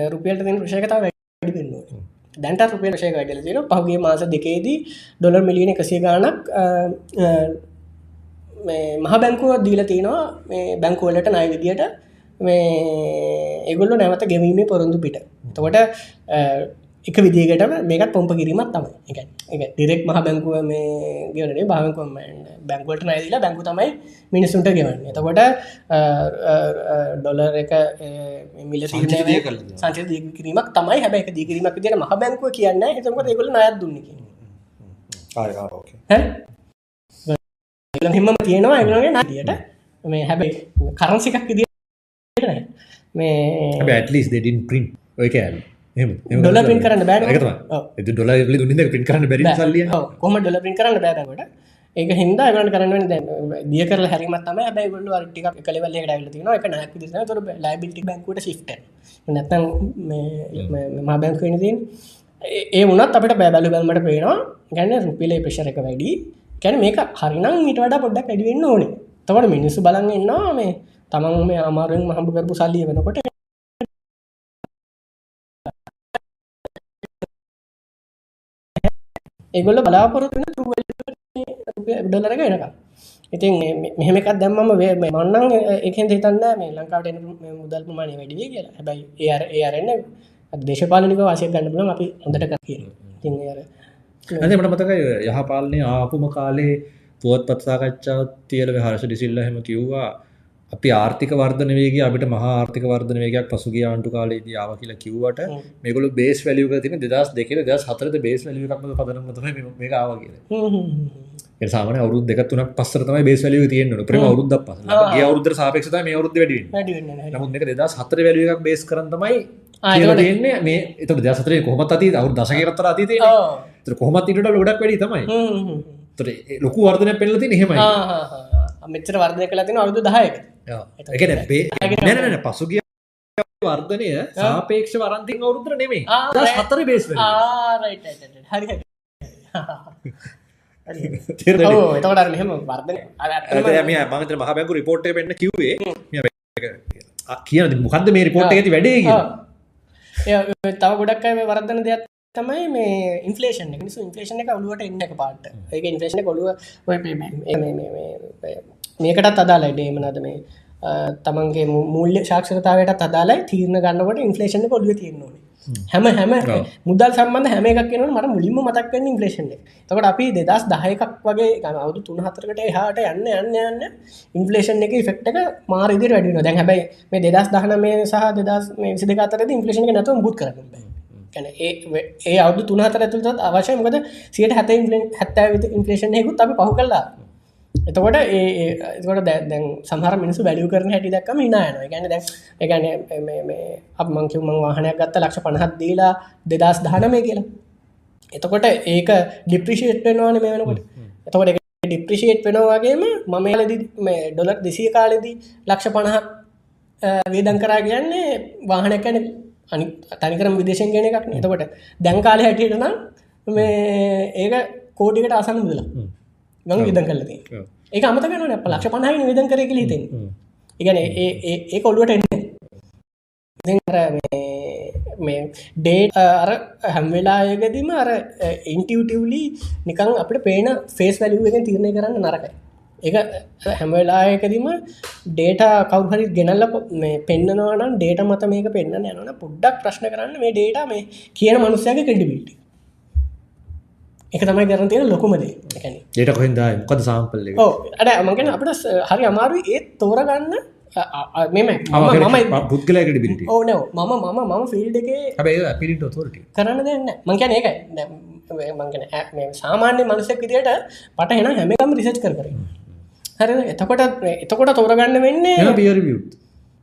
රුපියල්ට දෙන ප්‍රශයකතාව වැඩි පෙන්නවා දැන්ට රුපිය ශය වැඩල තින පහුගේ මාස දෙකේදී ඩොලර් මිලියන එකසේ ගානක් මහ බැංකුව දීල තියෙනවා මේ බැංකුවලට නය විදියට මේ ඒගොල්ල නැවත ගෙවීමේ පොරොන්දු පිට. තකොට එක විදිගට මේකත් පොම්ප කිරීමත් තම එක ඩිරෙක් මහ බැංකුව මේ ගවනේ භාවකුව බැංකුවට නයිදිලා බැංකු තමයි මිනිස්සුන්ට ගෙවන්න. එතකොට ඩොලර් එක මිල සංච දීකිරීමක් තමයි. හැබැ එක දීකිරීමක් දින මහ බැංකුව කියන්න. හිතමට ඒගොල නයත් දුන්න හිම තියෙනවා. එගලගේ නදියට මේ හැබැයි කරන්සිකක් විදිට මේ ඇටලිස් දෙඩින් ප්‍රින්් ඔය කෑල් ඩොල පින් කරන්න බෑ දුන්න පින් කරන්න බැරි සල්ලිය. කොම ඩොල පින් කරන්න බෑකට ඒක හිද ගන කරන්න දිය කර හැරිමත්ම බැයි ගොල්ල ටික කලවල ඩයිල තින එක තුර ලයිබිටි බැංකුට ශිට නැතන් මා බැංකුවෙන තින් ඒ වනත් අපට බෑබැලු බැල්මට පේනවා. ගැන්න රුපිලේ ප්‍රශර එක වැඩි. කැන මේක හරිනම් මිට වඩ පොඩ්ඩක් වැඩිවෙන්න ඕනේ. තවට මිනිස්සු බලන්න එන්නවා මේ තමන් මේ අමාරුවෙන් මහඹ කරපු සල්ලිය වෙනකොට ඒගොල්ල බලාපොරොත්තුන ඩොලරක එනක ඉතින් මෙහෙමකත් දැම්මම වේ මන්නන් එකෙන් හිතන්න මේ ලංකාවට මුදල් ප්‍රමාණය වැඩිය කියලා. හැබයි ඒ ඒ අරන්න දේශපාලනික වාසය ගන්න බල අපි හොඳට කර කිය ති ඇමට මතක යහපාලනය ආපුම කාලේ පුවත් පත්සාකච්ඡාවත් තියල හර්ෂ ඩිසිල්ල හෙම කිව්වා. අපි ආර්ථික වර්ධන වේගේ අපිට මහා ආර්ථික වර්ධන වේගයක් පසුගිය ආණ්ඩු කාලේදී ආව කියලා කිව්වට මේගොල්ලෝ බේස් වැලියු එක තියෙන 2002 2004 බේස් වැලියු එකක්ම පදනම තමයි මේක ආව කියලා. ඒ සාමාන්‍ය අවුරුදු දෙක තුනක් පස්සට තමයි බේස් වැලියු එක තියෙන්න. ප්‍රේම අවුරුද්දක් පස්සේ. ගිය අවුරුද්දට සාපේක්ෂව තමයි මේ අවුරුද්දේ වැඩි වෙන්නේ. වැඩි වෙන්නේ. නමුත් මේක 2004 වැලියු එකක් බේස් කරන් තමයි කියලා තියෙන්නේ මේ එතකොට 2004 කොහොමත් අතීත අවුරුදු දශකයකට අතර අතීතේ. ඔව්. ඒතර කොහොමත් ඊට වඩා ගොඩක් වැඩි තමයි. හ්ම් හ්ම්. ඒතර ලොකු වර්ධනයක් පෙන්නලා තියෙන්නේ එහෙමයි. ආ ආ ආ. මෙච්චර වර්ධනය කළා තියෙන අවුරුදු 10ක. නැන පසුගිය වර්ධනය සාපේක්ෂ වරන්තින් අවුරුද්‍ර නෙමේ හතර බේස් එතකට මෙහම වර්ධන මේ මගත මහබැකු රිපෝට්ය පෙන්න්න කිව්වේ කියන මොකක්ද මේ රිපෝට් ඇති වැඩේ තව ගොඩක් අය වර්ධන දෙයක් තමයි මේ ඉන්ෆලේෂන් නිසු ඉන්ෆලේෂන එක ඔලුවට එන්න එක පාට. ඒක ඉන්ෆලේෂන කොළුව මේකටත් අදාලා ඩේමනද මේ? තමන්ගේ මුල්ල ශක්ෂතාවට අදාලා තීරණ ගන්නවට ඉන්ෆලේෂන කොඩුව තියෙන්නවනේ හැම. හැම මුදල් සම්බන්ධ හැම එකක් කියන මට මුලින්ම මතක්වන්න ඉන්ෆලේෂන් තකට අපි දෙදස් දහයකක් වගේ අවුදු තුන් හතරකට එහාට යන්න යන්න යන්න ඉන්ෆලේෂන් එක ෆෙක්ට එක මාරදි වැඩින දැන් හැබයි මේ දෙදස් දහන මේ සහ දෙදස් මේ විසි දෙකතර ඉන්ෆලේෂන් නැතුව බුත් කරන්න ඒ අවු තුනහතර ඇතුළත් අවශ්‍ය මොකද සියට හැත හැත්තෑ ඉන්ෆලේෂන් හෙකුත් අපි පහු කල්ලා එතකොට ඒකොට දැන් සහර මිනිසු බැලිය කරන හැටි දක්කම හිනායන ගැන එකන අප මංකිවම වාහනයක් ගත්ත ලක්ෂ පණහත් දීලා දෙදස් දහනමය කියලා. එතකොට ඒක ඩිප්‍රිෂේට් වෙනවාන මේ වෙනකොට. එතකොට ඩිප්‍රිෂේට් වෙනවාගේම මම ලද මේ ඩොලර් දෙසිය කාලෙදී ලක්ෂ පණහක් වේදන් කරා කියන්නේ වාහනැකැන අනි තනිකරම විදේශෙන් ගෙන එකක් එතකොට දැන්කාල හැටියට නම් මේ ඒක කෝඩිකට අසන්න මුදලා ගං විදන් කලදී ඒ අමතකන ලක්ෂ පණහයි විදන් කර කල හිතෙන් ඉගන ඒ කොල්ලුවට එන්න මේ ඩේට අර හැම්වෙලායකදීම අර ඉන්ටවටවලි නිකං අපට පේන ෆේස් වැලිුව එක තිරණය කරන්න නරකයි. එක හැමවෙලායකදීම ඩේට කවහරි ගෙනල්ල මේ පෙන්න්නනවනම් ඩේට මත මේක පෙන්න්න යනන පුඩ්ඩක් ප්‍රශ්න කරන්න මේ ඩේට මේ කියන මනුස්සයගේ කෙඩිබිටි එක තමයි කරන තියෙන ලොකුමදේ ඒට කොහෙන්ද මොකද සාම්පල් එක? ඕ අඩ මගෙන අපට හරි අමාරු ඒත් තෝරගන්න. මම පුද්ගලයකට බිට ඕන මම මම මම ෆිල්ඩ එකේ හැබයි පිරිට තොරට කරන්න දෙන්න මංකන ඒකයි. මංගෙන සාමාන්‍ය මනසක් විදියට පට එන හැමකම් රිසච් කර කර. හරි එතකොට එතකොට තෝරගන්න වෙන්නේ පියරවියුත්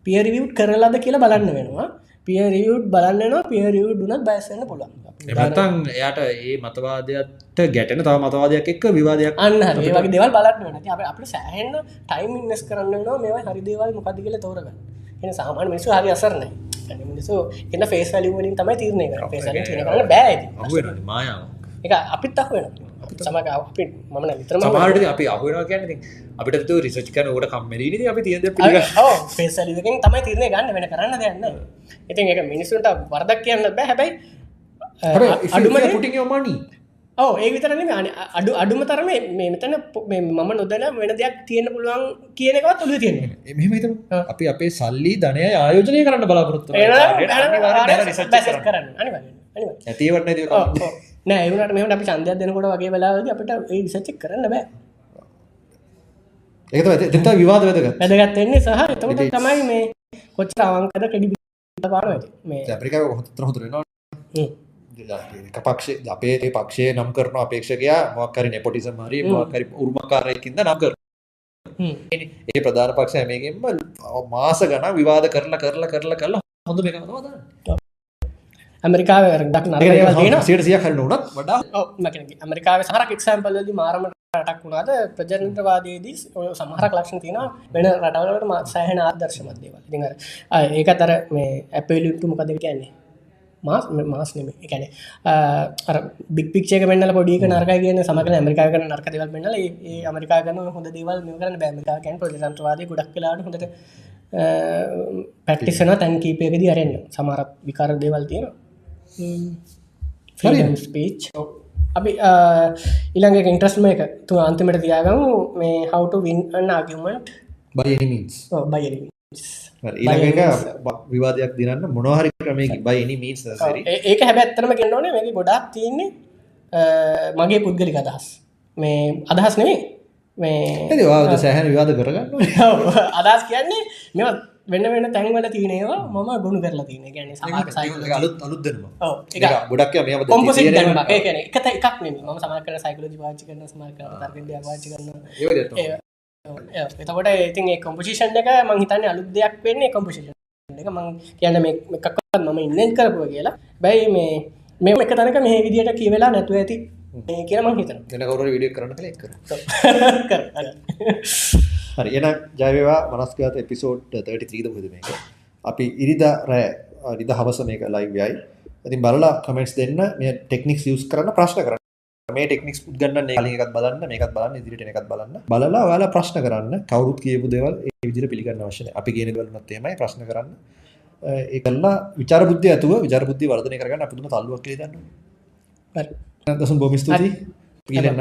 පියරිවියුට් කරලාද කියලා බලන්න වෙනවා පියරියුට් බලන්නනවා පියරියුට් දුනත් බැස්සන්න පුළන් එමතන් එයාට ඒ මතවාදයට ගැටන තව මතවාදයක් එක්ක විවාදයක් අන්න වගේ දෙවල් බලන්න වෙන අප අපට සෑහන්න ටයිම් ඉන්නස් කරන්න නවා මේ හරි දේවල් මොකද කියල තෝරගන්න. එන සාමාන මිසු හරි අසරනයි මිනිසු එන්න ෆේස් වැලිවලින් තමයි තීරණය කර බෑ මායාව එක අපිත් අහ වෙන සමග අපිට මමන විතරම සමාට අපි අහුවෙන කියන්න අපිට රිසච් කන ට කම්මරීනි අපි තියද පිළිග පේසලිදකින් තමයි තිරණය ගන්න වෙන කරන්න දෙන්න ඉතින් එක මිනිස්සුන්ට වරදක් කියන්න බෑ. හැබැයි අඩුම පුටින් යොමනී ඕ ඒ විතරන අඩු අඩුම තරම මේ මෙතන මම නොදන වෙන දෙයක් තියෙන පුළුවන් කියනකවත් ඔලු තියෙන්නේ එම අපි අපේ සල්ලි ධනය ආයෝජනය කරන්න බලාපොරොත්තු. ඇතිවන්න. නෑ ඒවනට මෙහට අපි චන්දයක් දෙනකොට වගේ වෙලාවද අපිට ඒ රිසච්චක් කරන්න බෑ. ඒක දෙත විවාද වැදක වැදගත් වෙන්නේ සහ එතකොට තමයි මේ කොච්චර අවංකද කෙඩි පාන මේ අප්‍රිකාව හොතර හොතුරෙනවා පක්ෂ අපේ පක්ෂය නම් කරන අපේක්ෂකයා මොක්කරි නෙපොටිසම් හරි මොක්කරි උරුමකාරයකින්ද නම් කර. ඒ ප්‍රධාන පක්ෂ හැමගෙන්ම මාස ගන විවාද කරලා කරලා කරලා කරලා හොඳ මේ කවද ඇමරිකාව සියට සිය කරන උනත් වඩා ඇමරිකාව සහරක් එක්සම්පල්ලදි මාරම රටක් වුණාද? ප්‍රජනටවාදයේදී ඔය සමහරක් ලක්ෂණ තියෙන වෙන රටවලට මා සෑහෙන ආදර්ශමත් දේවල්. ඉතින් අර ආ, ඒකත් අර මේ ඇපේලිට්ටු මොකද කියන්නේ? මාස් මාස් නෙම එකන අර බික් පික්ෂක පෙන්නල පොඩික නරක කියන සමක ඇමරිකා කන නර්ක දෙවල් පෙන්නල ඒ අමරිකා ගන හොඳ දේවල් මේ කරන බැමිකාකැන් ප්‍රජන්ත්‍රවාද ගොඩක් කලාට හොඳට පැක්ටිසන තැන් කීපයකද අරන්න සමරත් විකාර දේවල් තියෙන ස්පීච් අපි ඉළඟ ඉන්ට්‍රස්ම එක තු අන්තිමට තියාගමු. මේ හවට වින් ආගමට විවාදයක් දිනන්න මොනහරි ක්‍රමයකි බයිනි සරි. ඒක හැබැත්තරම ගෙන්න්නවන මේ ගොඩක් තියන්නේ මගේ පුද්ගලික අදහස්. මේ අදහස් නෙවේ මේ සෑහන විවාද කරගන්න අදස් කියන්නේ මෙ වෙන්න වෙන තැන්වල තියනේවා මම ගුණු කරලා තියන. ගැන අලුත් අලුත්දම ගොඩක් එකත එකක් ම සමකර සයිකලජි පාචි කරන තර්ගදයක් පාචි කරන්න ඒ- එතකොට ඉතින් කොම්පිෂන් එක මං හිතන්න අලුත් දෙයක් වෙන්නේ කොම්පිෂන් එක. මං කියන්න මේ එකක්වත් මම ඉන්නෙන් කරපුව කියලා. බැයි මේ මෙම එක තනක මේ විදියට කියවෙලා නැතුව ඇති කිය මං හිතන ගෙන කවර විඩිය කරන්න කළ කර කර. හරි එන ජයවා මනස්කත එපිසෝඩ් 33 හද මේක? අපි ඉරිදා රෑ රිද හවස මේක ලයිවයයි ඉතින් බලලා කමෙන්ට්ස් දෙන්න. මේ ටෙක්නික් යස් කරන්න ප්‍රශ්න කරන්න. මේ ටෙක්නික් ගන්න එකත් බලන්න මේකත් බලන්න ඉදිරිට එකත් බලන්න. බලලා ඔයාලා ප්‍රශ්න කරන්න. කවුරුත් කියපු දේවල් ඒ විදිහට පිළිගන්න අවශ්‍ය නැහැ. අපි කියන දේවල් උනත් එහෙමයි ප්‍රශ්න කරන්න. ඒ කල්ලා විචාර බුද්ධිය ඇතුව විචාර බුද්ධිය වර්ධනය කරගන්න අපිටම තල්ලුවක් කියලා දන්නවා හරි දසුන් බොහොම ස්තුතියි ඊළඟ